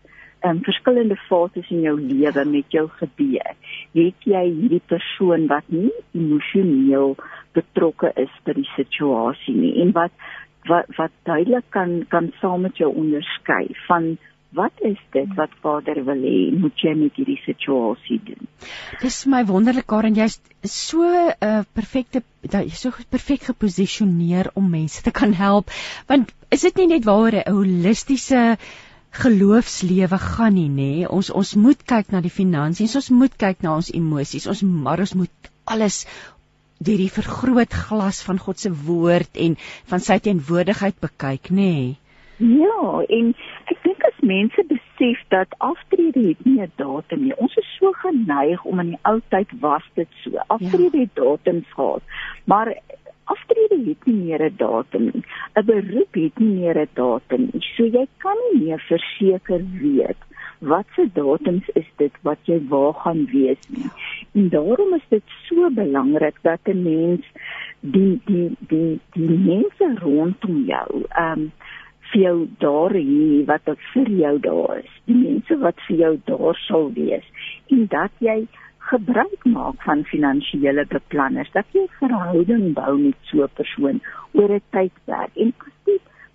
um, verskillende fases in jou lewe met jou gebeur. Het jy hierdie persoon wat nie emosioneel betrokke is by die situasie nie en wat wat wat duidelik kan kan saam met jou onderskei van wat is dit wat Vader wil hê moet jy met hierdie situasie doen? Dis my wonderlik Karen jy's so 'n uh, perfekte jy's so perfek geposisioneer om mense te kan help want is dit nie net waaroor 'n holistiese geloofslewe gaan nie nê. Ons ons moet kyk na die finansies, ons moet kyk na ons emosies. Ons maar ons moet alles deur die vergrootglas van God se woord en van sy teenwoordigheid bekyk nê. Ja, en ek dink as mense besef dat aftrede het nie 'n datum nie. Ons is so geneig om in die ou tyd was dit so. Aftrede ja. het datums gehad. Maar Aftrede het nie meer 'n datum nie. 'n Beroep het nie meer 'n datum nie. So jy kan nie meer verseker weet wat se datums is dit wat jy waar gaan wees nie. En daarom is dit so belangrik dat 'n mens die die die die mense rondom jou ehm um, vir jou daar hier wat vir jou daar is. Die mense wat vir jou daar sal wees en dat jy gebruik maak van finansiële beplanners dat jy 'n verhouding bou met so 'n persoon oor 'n tydperk. En as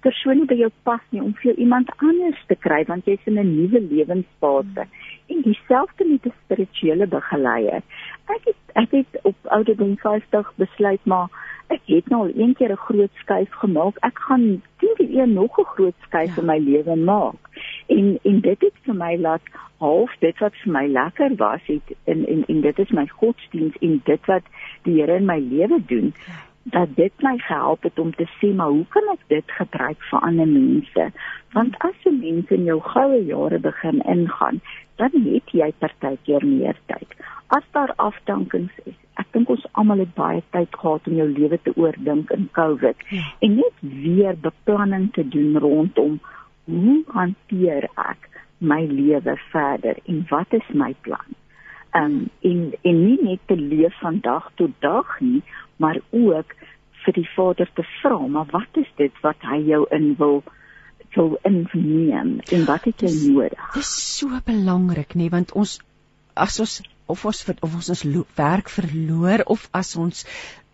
persoon by jou pas nie om vir iemand anders te kry want jy's in 'n nuwe lewensfase en dieselfde met 'n spirituele begeleier. Ek het ek het op ouderdom 50 besluit maar ek het nou al een keer 'n groot skuif gemaak. Ek gaan teen die een nog 'n groot skuif ja. in my lewe maak. En en dit het vir my laat half dit wat vir my lekker was het en en en dit is my godsdiens en dit wat die Here in my lewe doen. Dat dit my gehelp het om te sê maar hoe kan ek dit gebruik vir ander mense? Want as jy mense in jou goue jare begin ingaan dan het jy partykeer meer tyd. As daar afdankings is ek dink ons almal het baie tyd gehad om jou lewe te oordink in covid. Ja. en net weer beplanning te doen rondom hoe hanteer ek my lewe verder en wat is my plan um, en en nie net te leef van dag tot dag nie maar ook vir die Vader te vra, maar wat is dit wat hy jou in wil wil inneem en wat het jy nodig? Dit is so belangrik nê, want ons as ons of ons of ons ons werk verloor of as ons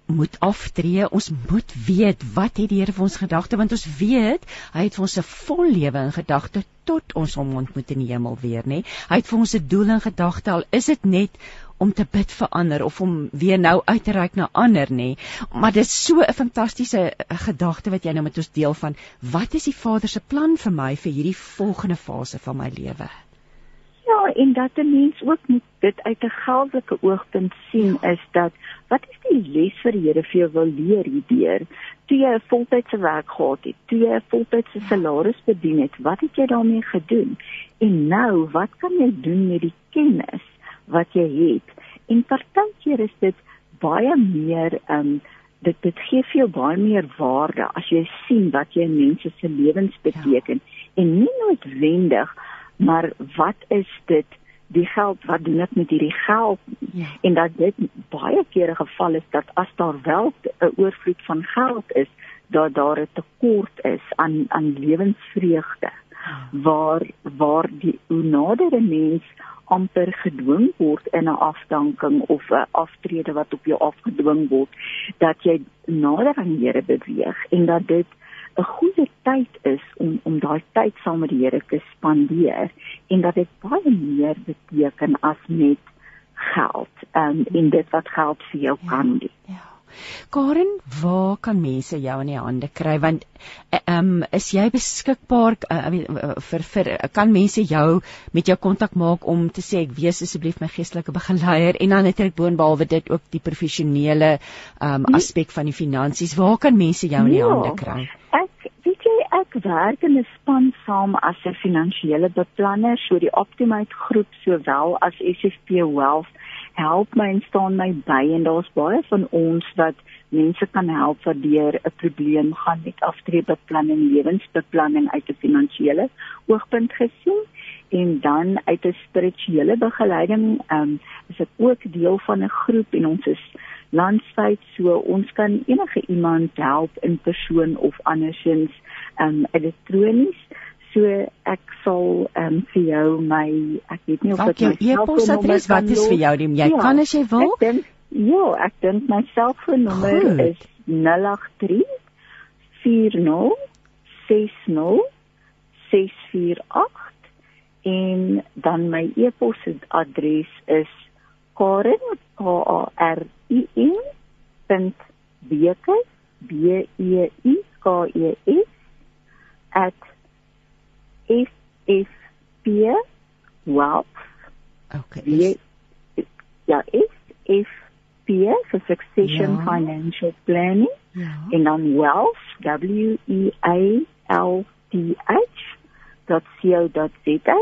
moet aftree. Ons moet weet wat het die Here vir ons gedagte want ons weet hy het vir ons 'n vol lewe in gedagte tot ons hom ontmoet in die hemel weer, nê? Hy het vir ons 'n doel in gedagte al is dit net om te bid vir ander of om weer nou uit te reik na ander, nê? Maar dit is so 'n fantastiese gedagte wat jy nou met ons deel van wat is die Vader se plan vir my vir hierdie volgende fase van my lewe? Ja, en dat 'n mens ook moet dit uit 'n geldelike oogpunt sien ja. is dat wat is die les vir die Here vir jou wil leer hierdeur? Toe jy 'n voltydse werk gehad het, toe jy 'n voltydse salaris verdien het, wat het jy daarmee gedoen? En nou, wat kan jy doen met die kennis wat jy het? En partykeer is dit baie meer um dit dit gee vir jou baie meer waarde as jy sien wat jy in mense se lewens beteken ja. en nie noodwendig maar wat is dit die geld wat doen ek met hierdie geld ja. en dat dit baie kere geval is dat as daar wel 'n oorvloed van geld is dat daar 'n tekort is aan aan lewensvreugde ja. waar waar die hoe nader 'n mens amper gedwing word in 'n afdanking of 'n aftrede wat op jou afgedwing word dat jy nader aan die Here beweeg en dat dit 'n goeie tyd is om om daai tyd saam met die Here te spandeer en dat dit baie meer beteken as net geld um, en dit wat geld vir jou ja, kan doen. Ja. Karen, waar kan mense jou in die hande kry want eh, ehm um, is jy beskikbaar uh, vir vir kan mense jou met jou kontak maak om te sê ek wees asseblief my geestelike begeleier en dan natuurlik boonbehalwe dit ook die professionele ehm um, aspek van die finansies waar kan mense jou in die ja, hande kry? Ek weet jy ek werk in 'n span saam as 'n finansiële beplanner so die Optimate groep sowel as SFP Wealth help my en staan my by en daar's baie van ons wat mense kan help wat deur 'n probleem gaan met aftreebeplanning, lewensbeplanning uit 'n finansiële oogpunt gesien en dan uit 'n spirituele begeleiding, ehm um, is ek ook deel van 'n groep en ons is landwyd so ons kan enige iemand help in persoon of andersins ehm um, elektronies So ek sal ehm um, vir jou my ek weet nie of dit jou e-posadres wat is vir jou die jy ja, kan as jy wil. Ek denk, ja, ek dink my selfoonnommer is 083 40 60 648 en dan my e-posadres is karen k a r i n .beker b e i k e s SFP Wealth. Okay. Die, ja, SFP for Succession ja. Financial Planning. Ja. En dan Wealth, W E A L T H .co.za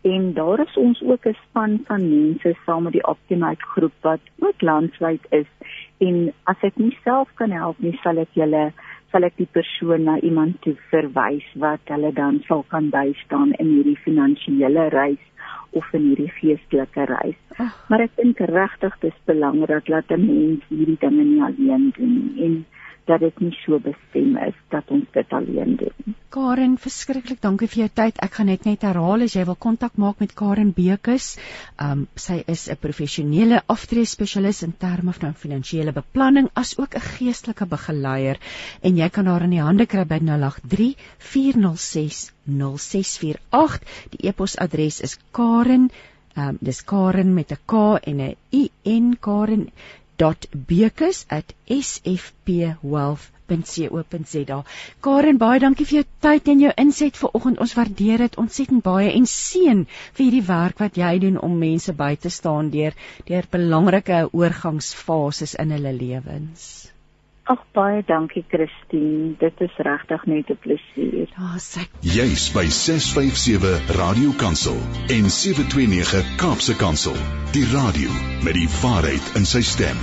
en daar is ons ook 'n span van mense saam met die Optimate groep wat ook landwyd is en as ek nie self kan help nie, sal ek julle sal ek die persoon na iemand toe verwys wat hulle dan sal kan bystaan in hierdie finansiële reis of in hierdie geestelike reis. Oh. Maar ek dink regtig dis belangrik dat 'n mens hierdie dinge nie alleen doen en dat dit nie so bestem is dat ons dit alleen doen. Karen, verskriklik dankie vir jou tyd. Ek gaan net net herhaal as jy wil kontak maak met Karen Bekes. Um sy is 'n professionele aftreespesialis in terme van finansiële beplanning as ook 'n geestelike begeleier en jy kan haar in die hande kry by 083 406 0648. Die e-posadres is Karen Um, dis Karen met 'n K en 'n I N Karen www.sfpwealth.co.za. Karen, baie dankie vir jou tyd en jou inset vanoggend. Ons waardeer dit ontsettend baie en seën vir hierdie werk wat jy doen om mense by te staan deur deur belangrike oorgangsfases in hulle lewens. Ag baie dankie Christine. Dit is regtig net 'n plesier. Ja, sê. Jy's by 657 Radio Kansel en 729 Kaapse Kansel. Die radio met die waarheid in sy stem.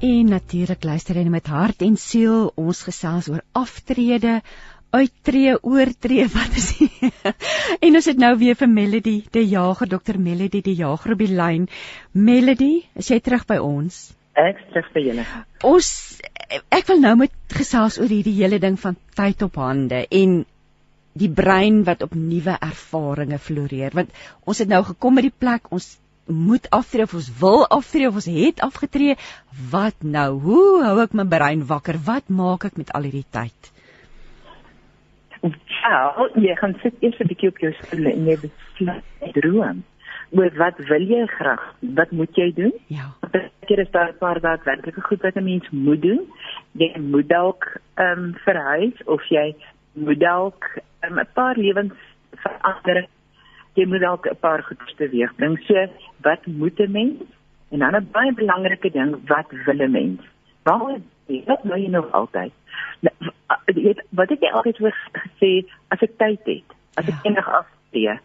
En natuurlik luister jy met hart en siel ons gesels oor aftrede uittreë oortree wat is die en ons het nou weer vir Melody die jager Dr Melody die jager op die lyn Melody is jy terug by ons Ek sê vir julle. Ons ek wil nou met gesels oor hierdie hele ding van tyd op hande en die brein wat op nuwe ervarings floreer. Want ons het nou gekom by die plek ons moet aftree of ons wil aftree of ons het afgetree. Wat nou? Hoe hou ek my brein wakker? Wat maak ek met al hierdie tyd? Ja, jy gaan sit eers 'n bietjie op jou stoel en jy besluit droom oor wat wil jy graag? Wat moet jy doen? Ja. Partykeer is daar 'n paar daadwerklike goed wat 'n mens moet doen. Jy moet dalk ehm um, verhuis of jy moet dalk um, 'n um, paar lewens verander. Jy moet dalk 'n paar goed teweeg bring. So, wat moet 'n mens? En dan 'n baie belangrike ding, wat wil 'n mens? Waarom wat nou jy nog altyd? Nou, wat het jy altyd gesê as ek tyd het? As ek ja. enig afspreek?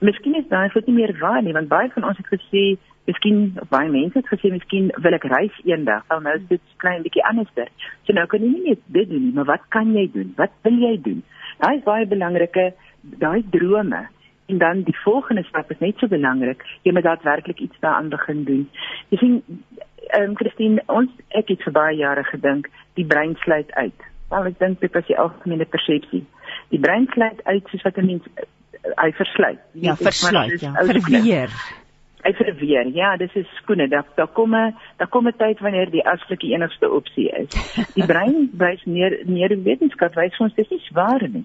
Miskien is daai voet nie meer waar nie want baie van ons het gesê miskien baie mense het gesê miskien wil ek reis eendag. Al nou is dit klein bietjie anderster. So nou kan jy nie net dit doen nie, maar wat kan jy doen? Wat wil jy doen? Daai is baie belangrike daai drome. En dan die volgende stap is net so belangrik. Jy moet daadwerklik iets daaraan begin doen. Jy sien ehm um, Christine, ons ek het vir baie jare gedink die brein sluit uit. Wel ek dink dit is die algemene persepsie. Die brein sluit uit soos wat 'n mens hy versluit. Ja, versluit, ja. Verweer. Hy verweer. Ja, dis is skoene. Daar daar kom 'n daar kom 'n tyd wanneer die aslik die enigste opsie is. Die brein wys meer meer wetenskap wys ons dis nie swaar nie.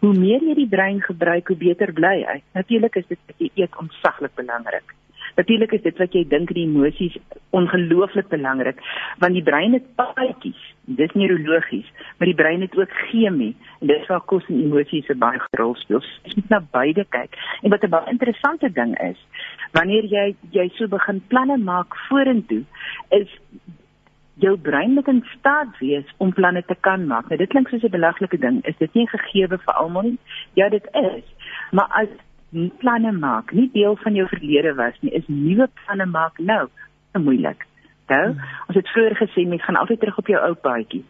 Hoe meer jy die brein gebruik, hoe beter bly hy. Natuurlik is dit eet ontsaglik belangrik. Natuurlik is dit wat jy dink die emosies ongelooflik belangrik want die brein het paadjies. Dis neurologies, maar die brein het ook chemie en dis waar kos en emosies 'n baie groot rol speel. Jy moet na beide kyk. En wat 'n baie interessante ding is, wanneer jy jy so begin planne maak vorentoe, is jou brein moet in staat wees om planne te kan maak. Nou dit klink soos 'n belaglike ding. Is dit nie gegeewe vir almal nie? Ja, dit is. Maar as planne maak nie deel van jou verlede was nie, is nuwe planne maak nou te moeilik. Nou, hmm. ons het vroeër gesê mens gaan altyd terug op jou ou paadjie.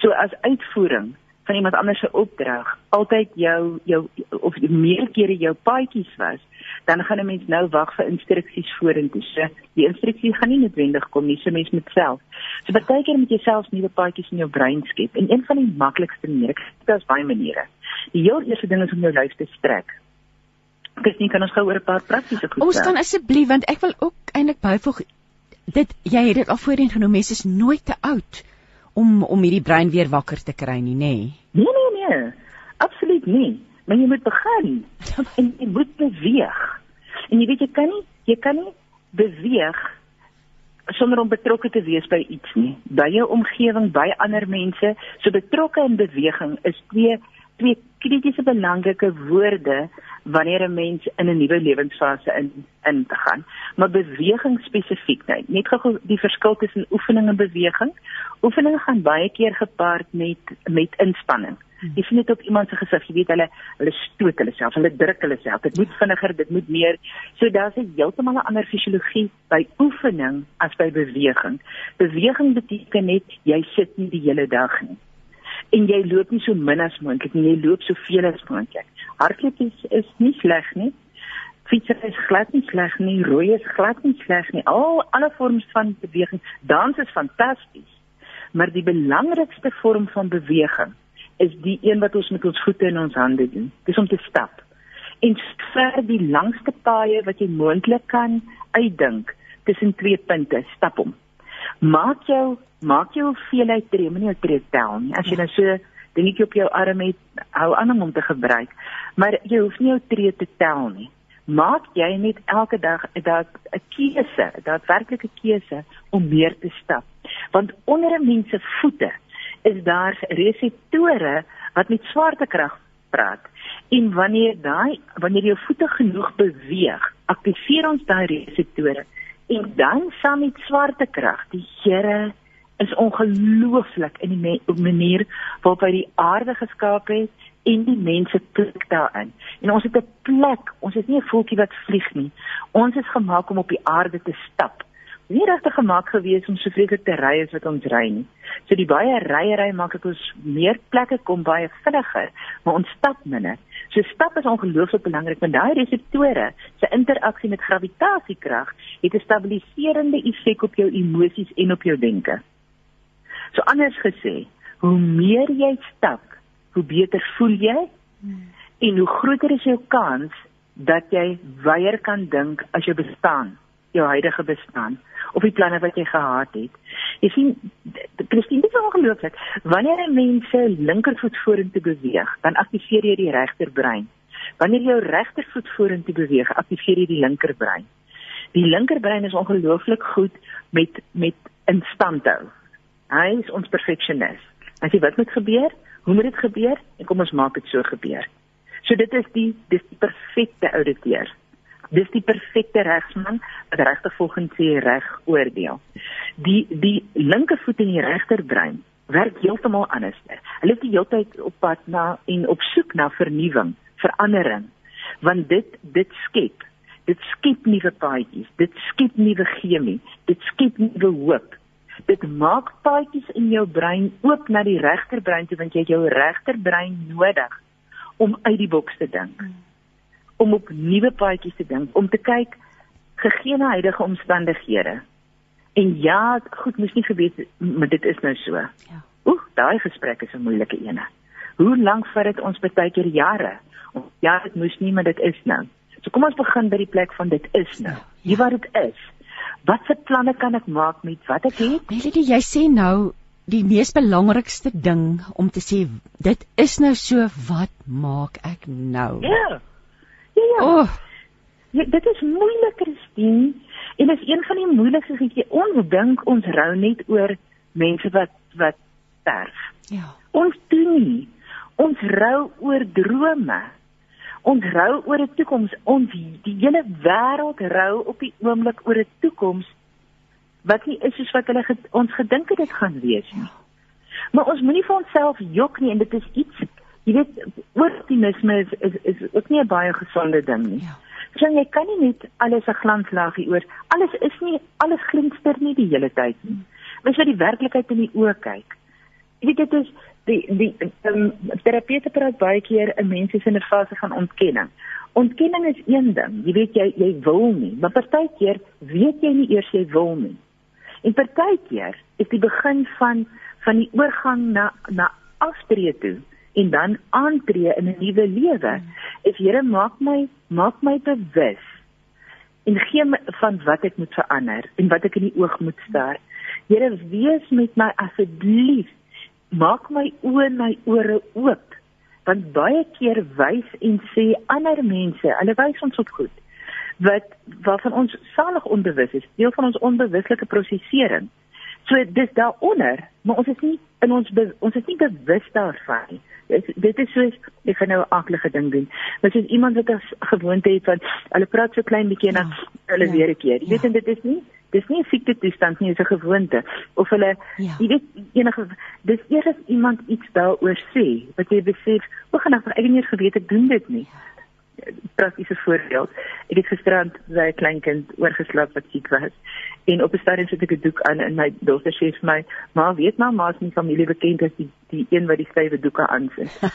So as uitvoering van iemand anders se opdrag altyd jou jou of meer kere jou paadjies was, dan gaan 'n mens nou wag vir instruksies vorentoe. So die instruksie gaan nie noodwendig kom nie, so mens moet self. So baie keer moet jy self nuwe paadjies in jou brein skep. En een van die maklikste maniere, daar's baie maniere. Die heel eerste ding is om jou lyf te strek. Christine, kan ons gou oor 'n paar praktiese goed? Ons kan asseblief want ek wil ook eintlik byvoeg dit jy het dit al voorheen genoem, mense is nooit te oud om om hierdie brein weer wakker te kry nie, nê? Nee, nee, nee. Absoluut nie. Maar jy moet begin en jy moet beweeg. En jy weet jy kan nie jy kan nie beweeg sonder om betrokke te wees by iets nie. By jou omgewing, by ander mense, so betrokke in beweging is twee twee kritiese belangrike woorde wanneer 'n mens in 'n nuwe lewensfase in in te gaan. Maar beweging spesifiek net. Net gou die verskil tussen oefening en beweging. Oefening gaan baie keer gepaard met met inspanning. Jy sien dit op iemand se gesig, jy weet hulle hulle stoot hulle self, hulle druk hulle self. Dit moet vinniger, dit moet meer. So daar's 'n heeltemal 'n ander fisiologie by oefening as by beweging. Beweging beteken net jy sit nie die hele dag nie en jy loop nie so min as moontlik nie, jy loop soveel as moontlik. Hardloop is is nie sleg nie. Fietsry is glad nie sleg nie, roei is glad nie sleg nie. Al alle vorms van beweging, dans is fantasties. Maar die belangrikste vorm van beweging is die een wat ons met ons voete en ons hande doen. Dis om te stap. En ver die langste paaie wat jy moontlik kan uitdink tussen twee punte, stap hom. Maak jou maak jou hoeveelheid tree, moenie jou tree tel nie. As jy nou so dingetjie op jou arm het, hou aan om hom te gebruik. Maar jy hoef nie jou tree te tel nie. Maak jy net elke dag 'n dag 'n keuse, 'n daadwerklike keuse om meer te stap. Want onder 'n mens se voete is daar reseptore wat met swaartekrag praat. En wanneer daai wanneer jou voete genoeg beweeg, aktiveer ons daai reseptore. En dan saam met swaartekrag, die Here is ongelooflik in die manier waarop hy die aarde geskaap het en die mense plek daarin. En ons het 'n plek, ons is nie 'n voeltjie wat vlieg nie. Ons is gemaak om op die aarde te stap. Nie regtig gemaak gewees om so vreeslik te ry as wat ons ry nie. So die baie ryery maak dit ons meer plekke kom baie vinniger, maar ons stap minder. So stap is ongelooflik belangrik want daai reseptore se interaksie met gravitasiekrag het 'n stabiliserende effek op jou emosies en op jou denke. So anders gesê, hoe meer jy stap, hoe beter voel jy hmm. en hoe groter is jou kans dat jy weier kan dink as jy bestaan, jou huidige bestaan of die planne wat jy gehad het. Jy sien, Christine, dit is ongelooflik. Wanneer 'n mens se linkervoet vorentoe beweeg, dan aktiveer jy die regterbrein. Wanneer jou regtervoet vorentoe beweeg, aktiveer jy die linkerbrein. Die linkerbrein is ongelooflik goed met met instandhou. Hy is ons perfeksionis. As jy wat moet gebeur, hoe moet dit gebeur en kom ons maak dit so gebeur. So dit is die dis die perfekte ouditeur. Dis die perfekte regsman wat regtig volgens sy reg oordeel. Die die linkervoet en die regterbrein werk heeltemal anders. Hulle is die hele tyd op pad na en op soek na vernuwing, verandering. Want dit dit skep, dit skep nuwe paadjies, dit skep nuwe chemie, dit skep nuwe hoop dit maak paadjies in jou brein oop na die regterbrein toe want jy het jou regterbrein nodig om uit die boks te dink. Om op nuwe paadjies te dink, om te kyk gegee na huidige omstandighede. En ja, goed moes nie gebeur maar dit is nou so. Ja. Oek, daai gesprek is 'n moeilike een. Hoe lank vat dit ons baie keer jare? Ja, dit moes nie, maar dit is nou. So kom ons begin by die plek van dit is nou. Ja, ja. Hier wat dit is wat se planne kan ek maak met wat ek het? Melody, jy sê nou die mees belangrikste ding om te sê dit is nou so wat maak ek nou? Ja. Ja. ja. Oh. ja dit is moeilik, Christine. En is een van die moeilikste goedjies. Ons dink ons rou net oor mense wat wat sterf. Ja. Ons doen nie. Ons rou oor drome ons rou oor 'n toekoms ons die hele wêreld rou op die oomblik oor 'n toekoms wat nie is soos wat hulle get, ons gedink het dit gaan wees nie maar ons moenie vir onsself jok nie en dit is iets jy weet optimisme is is, is ook nie 'n baie gesonde ding nie ja. so jy kan nie net alles 'n glanslaagie oor alles is nie alles glinster nie die hele tyd nie mens moet die werklikheid in die oë kyk jy weet dit is die die um, terapeute praat baie keer 'n mens is in 'n fase van ontkenning. Ontkenning is een ding, jy weet jy jy wil nie, maar partykeer weet jy nie eers jy wil nie. En partykeer is die begin van van die oorgang na na aftree toe en dan aantree in 'n nuwe lewe. If Here maak my maak my bewus en gee my van wat ek moet verander en wat ek in die oog moet staar. Here, wees met my asseblief maak my oë en my ore oop want baie keer wys en sê ander mense hulle wys ons op goed wat waarvan ons salig onbewus is deel van ons onbewuslike prosesering So dis daaronder, maar ons is nie in ons be, ons is nie bewus daarvan nie. Dit, dit is soos ek gaan nou 'n aardige ding doen. Dit is iemand wat as gewoonte het van hulle praat so klein bietjie en dan Ja, hulle ja, weer 'n keer. Jy weet ja. en dit is nie dis nie 'n siekte toestand nie, dit is 'n gewoonte. Of hulle Ja. jy weet enige dis eers as iemand iets daaroor sê, wat jy besef, o, gaan ek het nie eens geweet ek doen dit nie. Praktiese voorbeeld. Ek het gisterand by 'n klein kind oorgeslaap wat siek was. En op 'n stadium sit ek 'n doek aan en my dogter sê vir my, "Ma, weet maar, ma's nie familie bekend as die die een wat die stywe doeke aansit."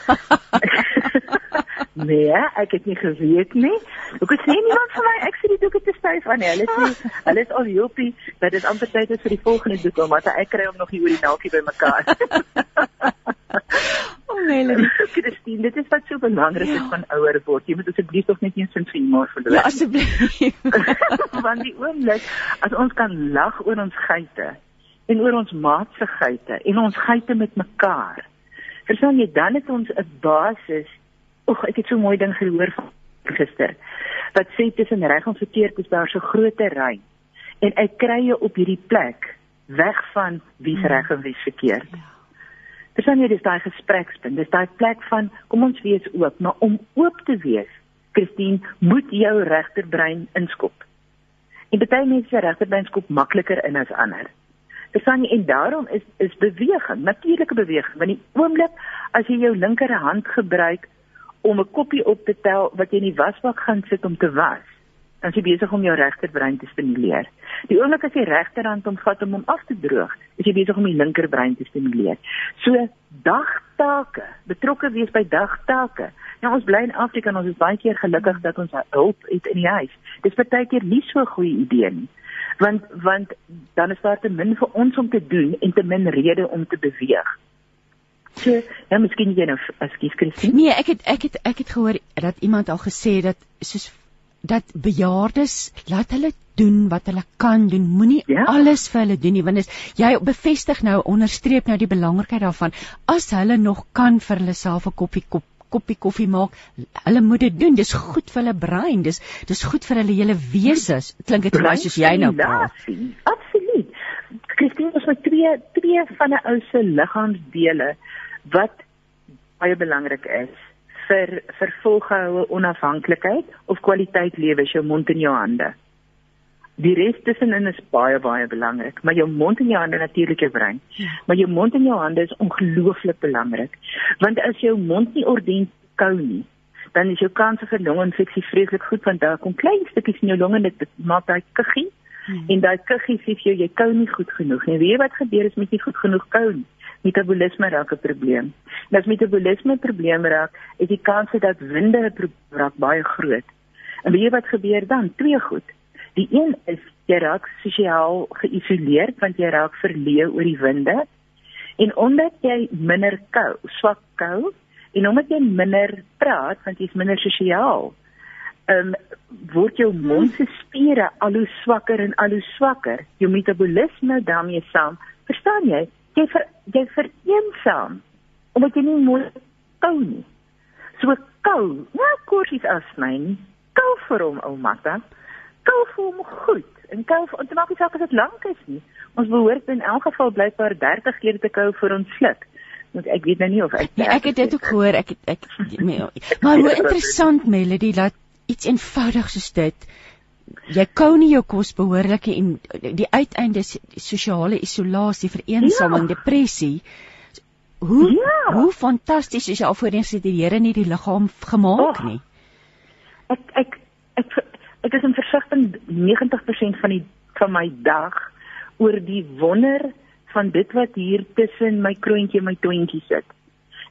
nee, ek het nie geweet nie. Ek sê niemand vir my ek sê die doeke te styf aan nie. Hulle sê hulle is al heelpie dat dit amper tyd is vir die volgende doek om maar ek kry hom nog nie oor die naaltjie bymekaar. Melanie. Christine, dit is wat so belangrik is Ja. van ouer word. Jy moet asseblief tog net nie sin vir humor verloor. Ja, asseblief. Want die oomblik as ons kan lag oor ons geite en oor ons maat se geite en ons geite met mekaar. Verstaan jy, dan het ons 'n basis. Oeg, ek het so 'n mooi ding gehoor van gister. Wat sê tussen reg en verkeerd is daar so groot terrein. En ek kry jy op hierdie plek weg van wie's reg en wie's verkeerd. Verstaan jy, dis daai gesprekspunt. Dis daai plek van kom ons wees oop, maar om oop te wees, Christine, moet jou regterbrein inskop. En baie mense se regterbrein skop makliker in as ander. Verstaan jy, en daarom is is beweging, natuurlike beweging, want die oomblik as jy jou linkerhand gebruik om 'n koppie op te tel wat jy in die wasbak gaan sit om te was, dan is jy besig om jou regterbrein te stimuleer. Die oomblik as jy regterhand omvat om hom af te droog, is jy besig om die linkerbrein te stimuleer. So dagtake, betrokke wees by dagtake. Nou ons bly in Afrika en ons is baie keer gelukkig dat ons hulp het in die huis. Dis baie keer nie so 'n goeie idee nie. Want want dan is daar te min vir ons om te doen en te min rede om te beweeg. So, ja, miskien jy nou, ekskuus Christine. Nee, ek het ek het ek het gehoor dat iemand al gesê het dat soos dat bejaardes laat hulle doen wat hulle kan doen. Moenie Ja. alles vir hulle doen nie want as jy bevestig nou onderstreep nou die belangrikheid daarvan as hulle nog kan vir hulle self 'n koppie kop koppie koffie maak, hulle moet dit doen. Dis goed vir hulle brein. Dis dis goed vir hulle hele wese. Klink dit vir my soos jy nou praat. Absoluut. Christine, ons het twee twee van 'n ou se liggaamsdele wat baie belangrik is vir vir volgehoue onafhanklikheid of kwaliteit lewe, is jou mond en jou hande. Die res tussenin is baie baie belangrik, maar jou mond en jou hande natuurlik jou brein. Maar jou mond en jou hande is ongelooflik belangrik, want as jou mond nie ordentlik kou nie, dan is jou kanse vir longinfeksie vreeslik goed want daar kom klein stukkies in jou longe en dit maak daai kuggie Hmm. en daai kuggie sê vir jou jy kou nie goed genoeg nie. Weet jy wat gebeur as jy nie goed genoeg kou nie? Metabolisme raak 'n probleem. En as metabolisme 'n probleem raak, is die kans dat winde 'n probleem raak baie groot. En weet jy wat gebeur dan? Twee goed. Die een is jy raak sosiaal geïsoleerd want jy raak verleë oor die winde. En omdat jy minder kou, swak kou en omdat jy minder praat want jy's minder sosiaal, ehm um, word jou mond se spiere al hoe swakker en al hoe swakker. Jou metabolisme daarmee saam. Verstaan jy? Jy ver, jy vereensaam omdat jy nie mooi kou nie. So kou, nou kursies afsny nie. Kou vir hom ou matta. Kou vir hom goed. En kou vir, en maak nie saak as dit lank is nie. Ons behoort in elk geval blykbaar 30 keer te kou vir ons sluk. Want ek weet nou nie of ek Nee, ek het dit ook gehoor. Ek het ek nee, maar hoe interessant Melody dat iets eenvoudig soos dit jy kou nie jou kos behoorlik en die uiteinde is sosiale isolasie, vereensaming, Ja. depressie. Hoe Ja. hoe fantasties is jy al voorheen gesê die Here nie die liggaam gemaak Oh. nie. ek ek ek ek is in versigtiging 90% van die van my dag oor die wonder van dit wat hier tussen my kroontjie en my toentjie sit.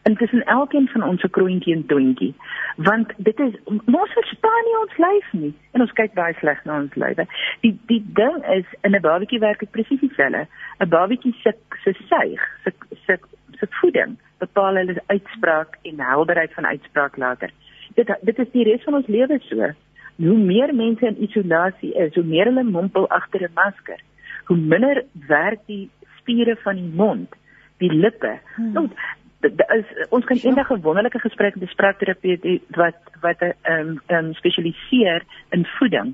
En tussen elkeen van ons se kroontjie en toentjie. Want dit is ons verstaan nie ons lyf nie en ons kyk baie sleg na ons lywe. Die die ding is in 'n babatjie werk dit presies dieselfde. 'n Babatjie se se suig, se se se voeding bepaal hulle uitspraak en helderheid van uitspraak later dit dit is die res van ons lewe so. Hoe meer mense in isolasie is, hoe meer hulle mompel agter 'n masker, hoe minder werk die spiere van die mond, die lippe. Hmm. Nou, is ons kan eendag 'n wonderlike gesprek met 'n spraakterapeut wat wat 'n um, um, spesialiseer in voeding.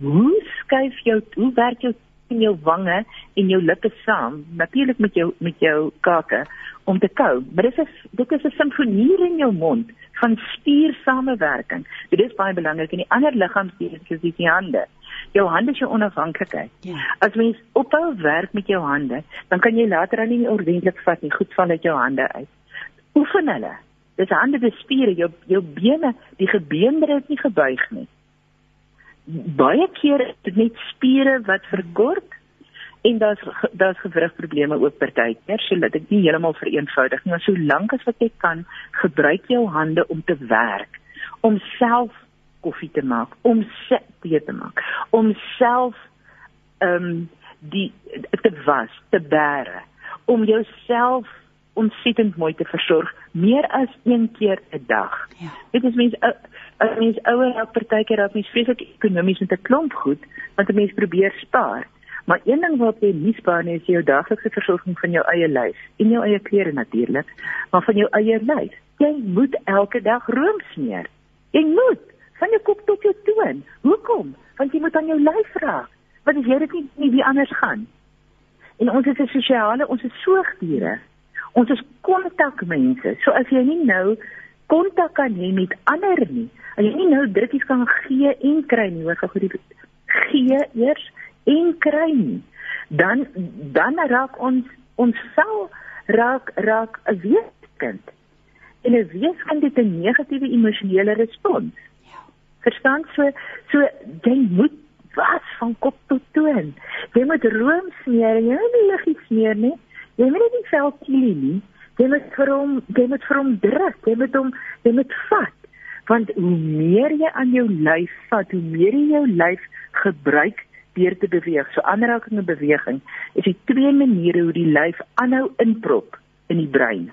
Hoe skuif jou hoe werk jou in jou wange en jou lippe saam, natuurlik met jou met jou kake om te kou. Maar dit is dit is 'n simfonie in jou mond van spiersamewerking. Dit is baie belangrik in die ander liggaamsdele soos die hande. Jou hande is jou onafhanklikheid. Ja. As mens ophou werk met jou hande, dan kan jy later aan nie ordentlik vat nie, goed val uit jou hande uit. Oefen hulle. Dis hande die spiere, jou jou bene, die gebeendere het nie gebuig nie baie keer is dit net spiere wat verkort en daar's daar's gewrigprobleme ook partykeer so dat ek nie heeltemal vereenvoudig nie maar solank as wat jy kan gebruik jou hande om te werk om self koffie te maak om tee te maak om self ehm um, die te was te bære om jouself ontsettend mooi te versorg meer as een keer 'n dag ja dit is mens as mens ouer raak partykeer raak mens vreeslik ekonomies met 'n klomp goed want 'n mens probeer spaar. Maar een ding wat jy nie spaar nie is jou daaglikse versorging van jou eie lyf en jou eie klere natuurlik, maar van jou eie lyf. Jy moet elke dag room smeer. Jy moet van jou kop tot jou toon. Hoekom? Want jy moet aan jou lyf raak. Want as jy dit nie, nie wie anders gaan. En ons is 'n sosiale, ons is soogdiere. Ons is kontakmense. So as jy nie nou kontak kan hê met ander nie, As jy nie nou drukkies kan gee en kry nie, hoor gou die gee eers en kry nie, dan dan raak ons ons sel raak raak 'n weeskind. En 'n weeskind het 'n negatiewe emosionele respons. Verstaan so so jy moet was van kop tot toon. Jy moet room smeer, jy moet nie liggies smeer nie. Jy moet nie vel kilie nie. Jy moet vir hom jy moet vir hom druk, jy moet hom jy moet vat want hoe meer jy aan jou lyf vat, hoe meer jy jou lyf gebruik deur te beweeg. So aanraking en beweging is die twee maniere hoe die lyf aanhou inprop in die brein.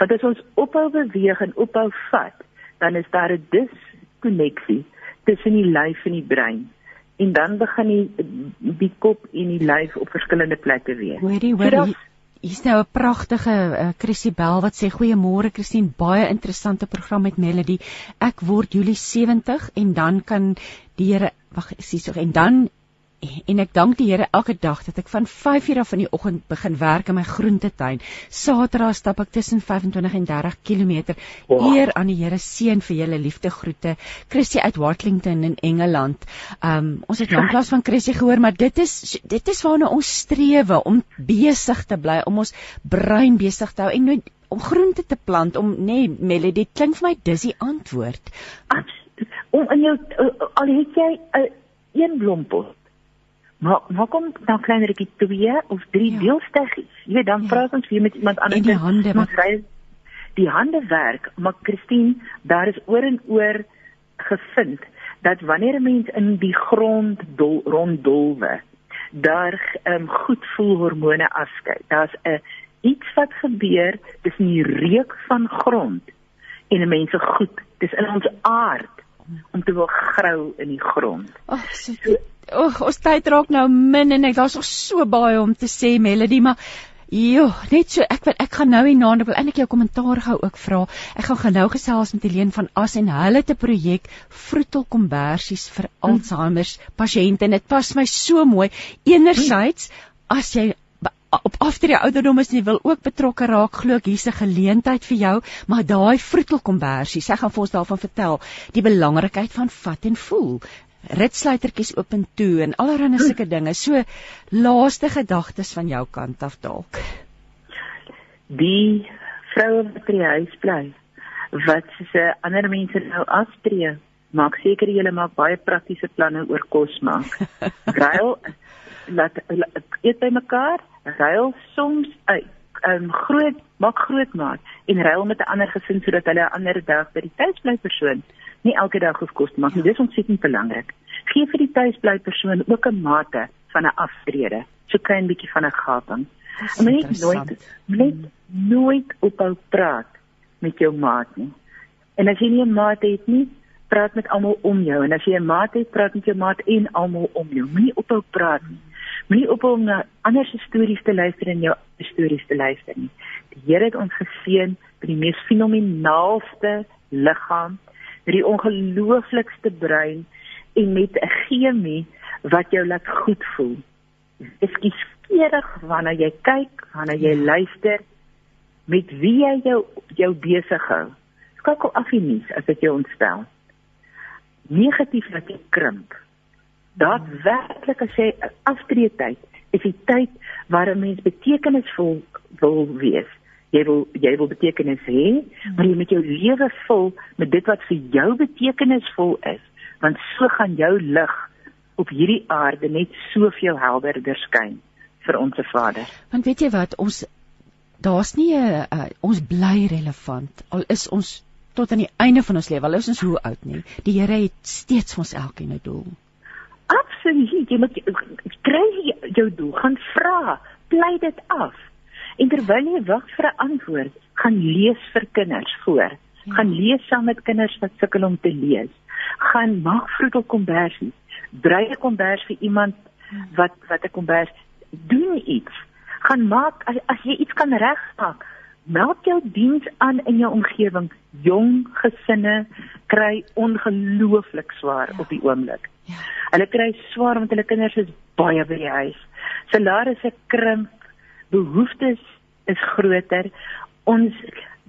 Want as ons ophou beweeg en ophou vat, dan is daar 'n diskonneksie tussen die lyf en die brein. En dan begin die die kop en die lyf op verskillende plekke weer. Hoorie, hoorie. So Hier's nou 'n pragtige uh, Chrissy Bell wat sê goeiemôre Christine, baie interessante program met Melody. Ek word Julie 70 en dan kan die Here wag, sies en dan en ek dank die Here elke dag dat ek van 5:00 af in die oggend begin werk in my groentetuin. Saterdag stap ek tussen 25 en 30 km. Wow. Eer aan die Here seën vir julle liefde groete. Chrissy uit Watlington in Engeland. Um ons het lanklaas van Chrissy gehoor, maar dit is dit is waarna ons strewe om besig te bly, om ons brein besig te hou en nooit om groente te plant om nê nee, Melody klink vir my dis die antwoord. Absoluut. Om in jou al het jy 'n uh, een blompot Maar maar kom dan kleinertjie 2 of 3 ja. deelsteggies. Jy weet dan ja. praat ons weer met iemand anders. En die hande wat ry die hande werk, maar Christine, daar is oor en oor gevind dat wanneer 'n mens in die grond dol, ronddolwe, daar ehm um, goed voel hormone afskei. Daar's 'n iets wat gebeur tussen die reuk van grond en 'n mens se goed. Dis in ons aard om te wil grou in die grond. Ag, so, Oeg, ons tyd raak nou min en ek daar's nog so baie om te sê Melody, maar Jo, net so ek wil ek gaan nou hierna en ek wil eintlik jou kommentaar gou ook vra. Ek gaan genou gesels met Helene van As en hulle te projek vroetelkombersies vir hm. Alzheimer pasiënte en dit pas my so mooi. Enerzijds as jy op aftrede ouderdom is en jy wil ook betrokke raak, glo ek hier's 'n geleentheid vir jou, maar daai vroetelkombersies, ek gaan vir ons daarvan vertel, die belangrikheid van vat en voel ritsluitertjies oop en toe en allerlei sulke dinge. So laaste gedagtes van jou kant af dalk. Die vroue wat by die huis bly wat se ander mense nou aftree, maak seker jy maak baie praktiese planne oor kos maak. Ruil laat eet by mekaar, ruil soms uit. Um, groot maak groot maak en ruil met 'n ander gesin sodat hulle 'n ander dag by die huis bly persoon nie elke dag hoef kos te maak nie. Ja. Dis ontsettend belangrik. Gee vir die tuisbly persoon ook 'n mate van 'n aftrede. So kry 'n bietjie van 'n gaping. Moenie nooit net nooit ophou praat met jou maat nie. En as jy nie 'n maat het nie, praat met almal om jou en as jy 'n maat het, praat met jou maat en almal om jou. Moenie ophou praat nie. Moenie ophou om na ander se stories te luister en jou stories te luister nie. Die Here het ons geseën met die mees fenomenaalste liggaam met die ongelooflikste brein en met 'n chemie wat jou laat goed voel. is kieskeurig wanneer jy kyk, wanneer jy luister met wie jy jou jou besig hou. Skakel af die nuus as dit jou ontstel. Negatief laat jy krimp. Dat werklik as jy aftree tyd is die tyd waar 'n mens betekenisvol wil wees. Jy wil jy wil betekenis hê, maar jy moet jou lewe vul met dit wat vir jou betekenisvol is, want so gaan jou lig op hierdie aarde net soveel helderder skyn vir ons Vader. Want weet jy wat, ons daar's nie 'n uh, ons bly relevant al is ons tot aan die einde van ons lewe, al is ons hoe oud nie. Die Here het steeds vir ons elkeen 'n doel. Absoluut, jy moet kry jou doel, gaan vra, pleit dit af. En terwyl jy wag vir 'n antwoord, gaan lees vir kinders voor. Ja. Gaan lees saam met kinders wat sukkel om te lees. Gaan maak vroetel kombersies. Brei 'n kombers vir iemand wat wat 'n kombers doen iets gaan maak as, as jy iets kan regmaak meld jou diens aan in jou omgewing jong gesinne kry ongelooflik swaar ja. op die oomblik ja. hulle kry swaar want hulle kinders is baie by die huis salarisse krimp behoeftes is groter. Ons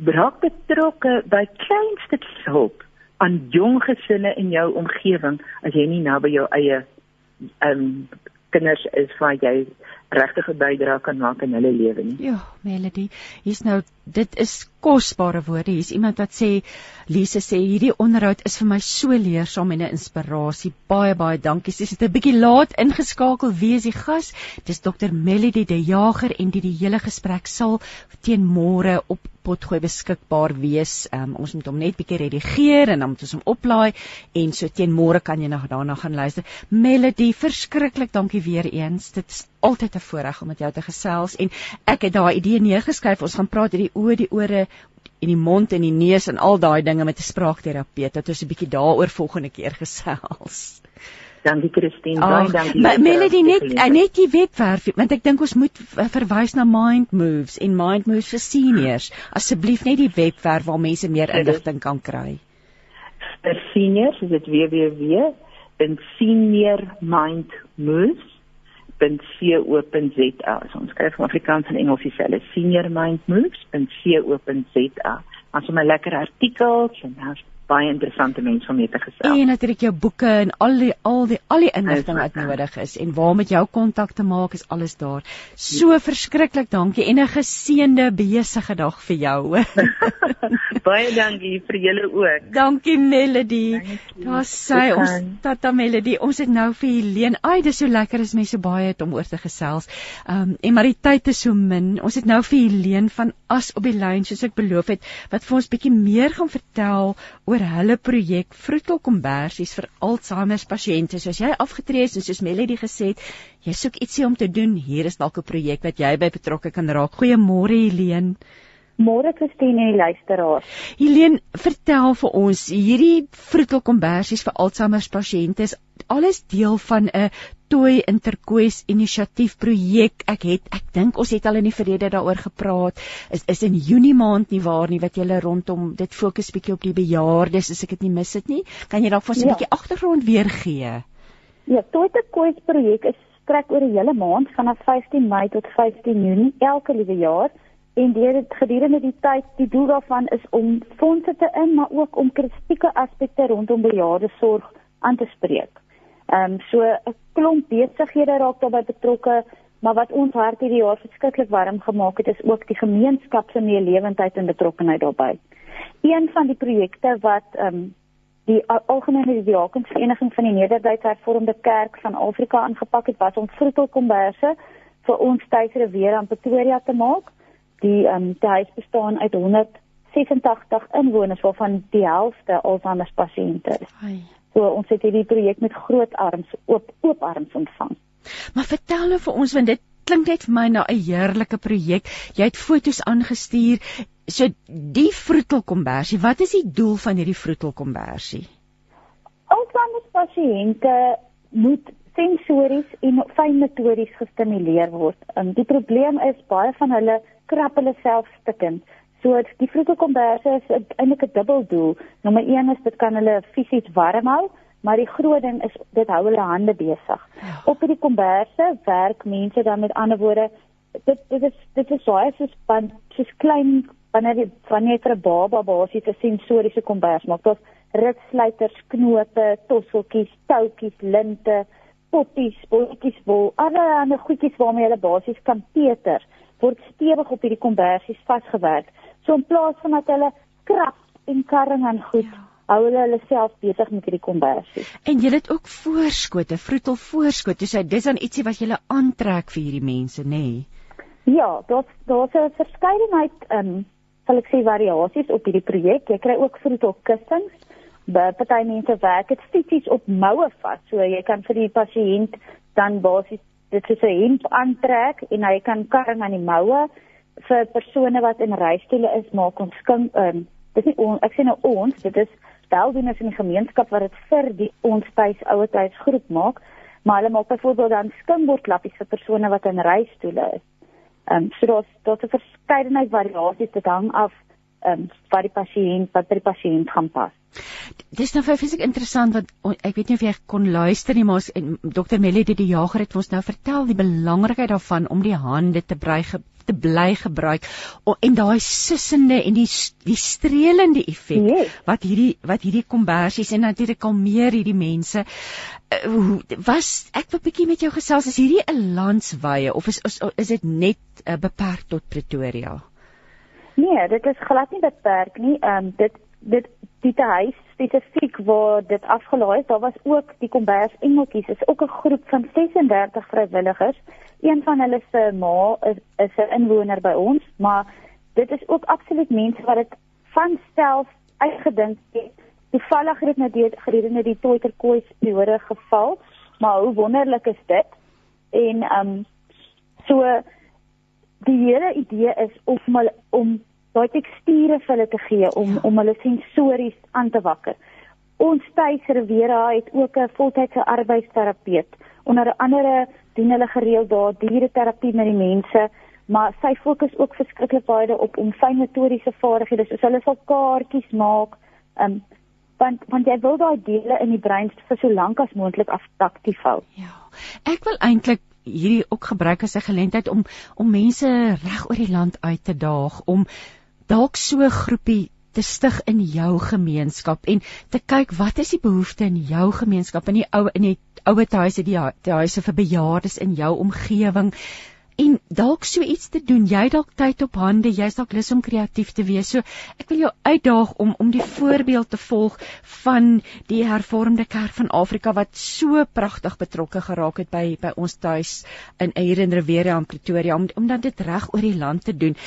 raak betrokke by kleinste hulp aan jong gesinne in jou omgewing as jy nie naby jou eie um kinders is waar jy regtig 'n bydrae kan maak in hulle lewe nie. Ja, Melody, hier's nou dit is kosbare woorde. Hier's iemand wat sê Lise sê hierdie onderhoud is vir my so leersaam en 'n inspirasie. Baie baie dankie. Sy het 'n bietjie laat ingeskakel. Wie is die gas? Dis Dr Melody De Jager en die die hele gesprek sal teen môre op potgooi beskikbaar wees. Um, ons moet hom net bietjie redigeer en dan moet ons hom oplaai en so teen môre kan jy nog daarna gaan luister. Melody, verskriklik dankie weer eens. Dit is altyd 'n voorreg om met jou te gesels en ek het daai idee neergeskryf. Ons gaan praat oor die oë, die ore en die mond en die neus en al daai dinge met 'n spraakterapeut dat ons 'n bietjie daaroor volgende keer gesels. Dankie Christine, baie dankie. Melody net net die webwerf want ek dink ons moet verwys na Mind Moves en Mind Moves vir seniors. Asseblief net die webwerf waar mense meer inligting kan kry. Vir seniors is dit www.seniormindmoves seniormindmoves.co.za. So ons skryf in Afrikaans en Engels dieselfde seniormindmoves.co.za. Ons het 'n lekker artikel daar's baie interessante mense om mee te gesels. En natuurlik jou boeke en al die al die al die inligting wat nodig is en waar met jou kontak te maak is alles daar. So ja. verskriklik dankie en 'n geseënde besige dag vir jou. baie dankie vir julle ook. Dankie Melody. Daar sê ons Tata Melody, ons het nou vir Helene. Ai, dis so lekker as mense so baie het om oor te gesels. Ehm um, en maar die tyd is so min. Ons het nou vir Helene van As op die lyn soos ek beloof het wat vir ons bietjie meer gaan vertel oor oor hulle projek Vroetel Kombersies vir Alzheimer pasiënte. Soos jy afgetree het en soos Melody gesê het, jy soek ietsie om te doen. Hier is dalk 'n projek wat jy by betrokke kan raak. Goeiemôre Helene. Môre Christine en die luisteraars. Helene, vertel vir ons, hierdie Vroetel Kombersies vir Alzheimer pasiënte is alles deel van 'n Toy Interquest inisiatief projek. Ek het ek dink ons het al in die verlede daaroor gepraat. Is is in Junie maand nie waar nie wat julle rondom dit fokus bietjie op die bejaardes as ek dit nie mis het nie. Kan jy dalk vir ons 'n ja. bietjie agtergrond weer gee? Ja, Toy Interquest projek is strek oor 'n hele maand vanaf 15 Mei tot 15 Junie elke liewe jaar. En dit gedurende die tyd, die doel daarvan is om fondse te in, maar ook om kritieke aspekte rondom bejaardesorg aan te spreek. Ehm um, so 'n klomp besighede raak daarbey betrokke, maar wat ons hart hierdie jaar verskriklik warm gemaak het is ook die gemeenskap se meelewendheid en betrokkenheid daarbey. Een van die projekte wat ehm um, die algemene diakensvereniging van die Nederduitse Hervormde Kerk van Afrika aangepak het was om vroetelkomberse vir ons tuisere weer aan Pretoria te maak. Die ehm um, huis bestaan uit 186 inwoners waarvan die helfte Alzheimer pasiënte is. Ai. So ons het hierdie projek met groot arms oop oop arms ontvang. Maar vertel nou vir ons want dit klink net vir my na 'n heerlike projek. Jy het foto's aangestuur. So die vroetelkombersie, wat is die doel van hierdie vroetelkombersie? Alzheimer pasiënte moet sensories en fynmotories gestimuleer word. Um, die probleem is baie van hulle krap hulle self stikkend. So die vroege komberse is eintlik 'n dubbel doel. Nommer 1 is dit kan hulle fisies warm hou maar die groot ding is dit hou hulle hande besig. Ja. Op hierdie komberse werk mense dan met ander woorde dit dit is dit is so as 'n soos klein wanneer jy wanneer jy vir 'n baba basies 'n sensoriese kombers maak. Dit ritsluiters, knope, tosseltjies, toutjies, linte, potjies, bolletjies wol, allerlei goedjies waarmee jy basies kan peter word stewig op hierdie kombersies vasgewerk. So in plaas van dat hulle krap en karring aan goed ja hou hulle hulle self besig met hierdie konversie. En jy het ook voorskote, vroetel voorskote. So dis dan ietsie wat jy aantrek vir hierdie mense, nê? Nee? Ja, daar's daar's 'n verskeidenheid ehm um, sal ek sê variasies op hierdie projek. Jy kry ook vroetel kussings. Party mense werk dit fisies op moue vas. So jy kan vir die pasiënt dan basies dit is 'n hemp aantrek en hy kan karring aan die moue vir persone wat in reistoele is, maak ons skink ehm um, dis nie on, ek sê nou ons, dit is weldoeners in die gemeenskap wat dit vir die ons tuis ouer tuis groep maak, maar hulle maak byvoorbeeld dan skimbordklappies vir persone wat in reistoele is. Ehm um, so daar's daar's 'n verskeidenheid variasies te hang af ehm um, wat die pasiënt wat by die pasiënt gaan pas. Dis nou vir fisiek interessant want ek weet nie of jy kon luister nie maar Dr Melly het die jager het ons nou vertel die belangrikheid daarvan om die hande te brei te bly gebruik o, en daai sissende en die die strelende effek yes. wat hierdie wat hierdie kombersies en natuurlik kalmeer hierdie mense uh, was ek wil bietjie met jou gesels is hierdie 'n landswye of is is, is dit net uh, beperk tot Pretoria Nee, dit is glad nie beperk nie. Ehm um, dit dit die huis spesifiek waar dit afgelaai is, daar was ook die kombers engeltjies. Is ook 'n groep van 36 vrywilligers een van hulle se ma is is 'n inwoner by ons, maar dit is ook absoluut mense wat dit van self uitgedink het. Toevallig het dit net gedurende die Toiterkooi periode geval, maar hoe wonderlik is dit? En ehm um, so die hele idee is om om daai teksture vir hulle te gee om ja. om hulle sensories aan te wakker. Ons tuis Rivera het ook 'n voltydse arbeidsterapeut onder andere doen hulle gereeld daar diereterapie met die mense, maar sy fokus ook verskriklik baie op om fyn motoriese vaardighede, soos hulle sal kaartjies maak, um, want want jy wil daai dele in die brein vir so lank as moontlik aktief hou. Ja. Ek wil eintlik hierdie ook gebruik as 'n geleentheid om om mense reg oor die land uit te daag om dalk so 'n groepie te stig in jou gemeenskap en te kyk wat is die behoefte in jou gemeenskap in die ou in die ouer huise die, die huise vir bejaardes in jou omgewing en dalk so iets te doen. Jy dalk tyd op hande jy's dalk lus om kreatief te wees. So ek wil jou uitdaag om om die voorbeeld te volg van die hervormde kerk van Afrika wat so pragtig betrokke geraak het by by ons tuis in Eire Riviera in Pretoria om om dan dit reg oor die land te doen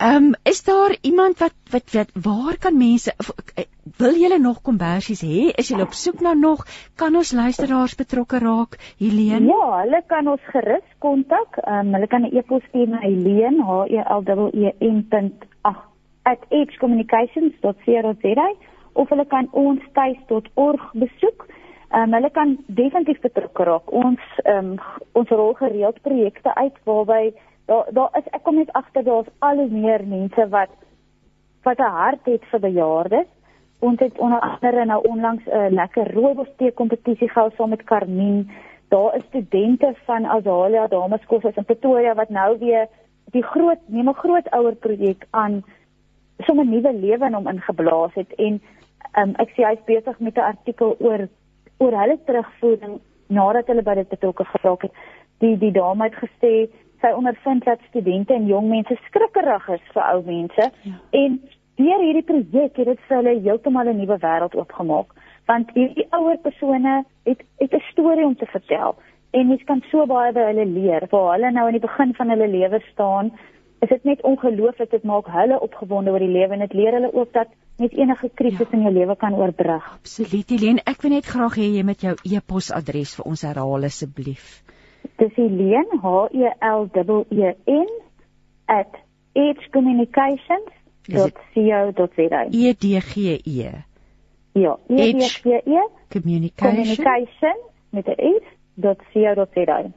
Ehm um, is daar iemand wat wat wat waar kan mense eh, wil julle nog kombersies hê? Is julle op soek na nog kan ons luisteraars betrokke raak? Helene? Ja, hulle kan ons gerus kontak. Ehm um, hulle kan 'n e-pos stuur na Helene H E L E E N. @edgecommunications.co.za of hulle kan ons tuis.org besoek. Ehm um, hulle kan definitief betrokke raak. Ons ehm um, ons rol gereeld projekte uit waarby daar daar is ek kom net agter daar's al hoe meer mense wat wat 'n hart het vir bejaardes. Ons het onder andere nou onlangs 'n lekker rooibostee kompetisie gehou saam met Carmen. Daar is studente van Azalia Dameskool in Pretoria wat nou weer die groot neem 'n groot ouer projek aan sommer nuwe lewe in hom ingeblaas het en um, ek sê hy's besig met 'n artikel oor oor hulle terugvoering nadat hulle by dit betrokke geraak het. Die die dame het gesê sy ondervind dat studente en jong mense skrikkerig is vir ou mense. Ja. en deur hierdie projek het dit vir hulle heeltemal 'n nuwe wêreld oopgemaak want hierdie ouer persone het het 'n storie om te vertel. En mens kan so baie by hulle leer. Waar hulle nou aan die begin van hulle lewe staan is dit net ongelooflik. Dit maak hulle opgewonde oor die lewe en dit leer hulle ook dat net enige krisis ja. in jou lewe kan oorbrug. Absoluut Helene. Ek wil net graag hê jy met jou e-posadres vir ons herhaal asseblief Dis Helene H E L E N @edgecommunications.co.za. E D G E. Ja, E D G E Communication met 'n S.co.za.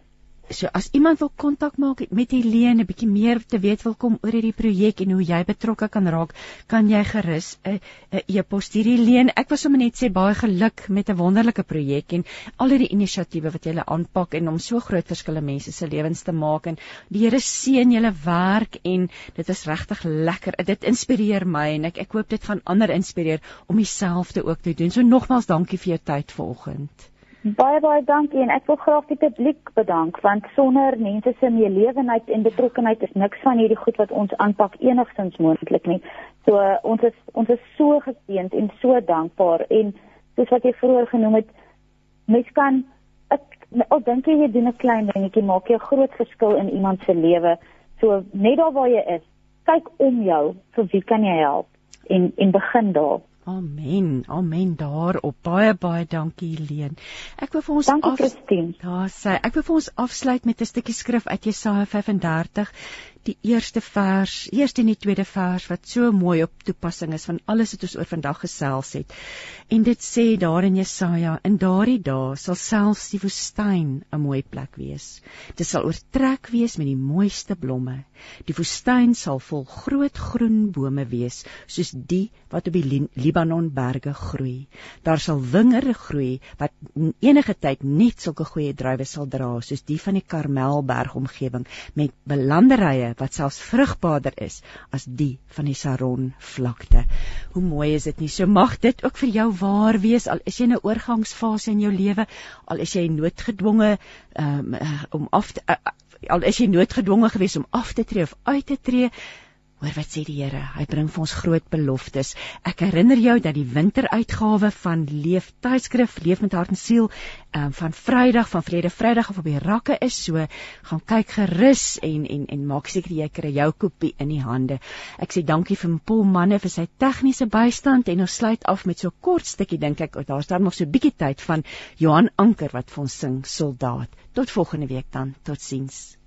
so as iemand wil kontak maak met Helene 'n bietjie meer te weet wil kom oor hierdie projek en hoe jy betrokke kan raak, kan jy gerus 'n 'n e-pos stuur Helene. Ek wil sommer net sê baie geluk met 'n wonderlike projek en al hierdie inisiatiewe wat jy aanpak en om so groot verskille mense se lewens te maak en die Here seën julle werk en dit is regtig lekker. Dit inspireer my en ek ek hoop dit gaan ander inspireer om dieselfde ook te doen. So nogmaals dankie vir jou tyd vanoggend. Baie baie dankie en ek wil graag die publiek bedank want sonder mense se meelewenheid en betrokkenheid is niks van hierdie goed wat ons aanpak enigstens moontlik nie. So uh, ons is ons is so geseënd en so dankbaar en soos wat jy vroeër genoem het, mens kan ek al dink jy doen 'n klein dingetjie maak jy 'n groot verskil in iemand se lewe. So net daar waar jy is, kyk om jou vir wie kan jy help en en begin daar. Amen. Amen daarop. Baie baie dankie Helene. Ek wil vir ons Dankie af... Christine. Daar sê ek wil vir ons afsluit met 'n stukkie skrif uit Jesaja 35 die eerste vers, eerste en die tweede vers wat so mooi op toepassing is van alles wat ons oor vandag gesels het. En dit sê daar in Jesaja, in daardie dae sal selfs die woestyn 'n mooi plek wees. Dit sal oortrek wees met die mooiste blomme. Die woestyn sal vol groot groen bome wees, soos die wat op die Libanon berge groei. Daar sal wingerde groei wat enige tyd net sulke goeie druiwe sal dra, soos die van die Karmelberg omgewing met belanderye wat selfs vrugbaarder is as die van die Saron vlakte. Hoe mooi is dit nie? So mag dit ook vir jou waar wees al is jy in 'n oorgangsfase in jou lewe, al is jy noodgedwonge um, om af te, uh, al is jy noodgedwonge geweest om af te tree of uit te tree, Hoor wat sê die Here, hy bring vir ons groot beloftes. Ek herinner jou dat die winteruitgawe van Leef tydskrif Leef met hart en siel um, van Vrydag van Vrede Vrydag op op die rakke is so, gaan kyk gerus en en en maak seker jy kry jou kopie in die hande. Ek sê dankie vir Paul Manne vir sy tegniese bystand en ons sluit af met so 'n kort stukkie dink ek, daar's dan nog so 'n bietjie tyd van Johan Anker wat vir ons sing Soldaat. Tot volgende week dan. Totsiens.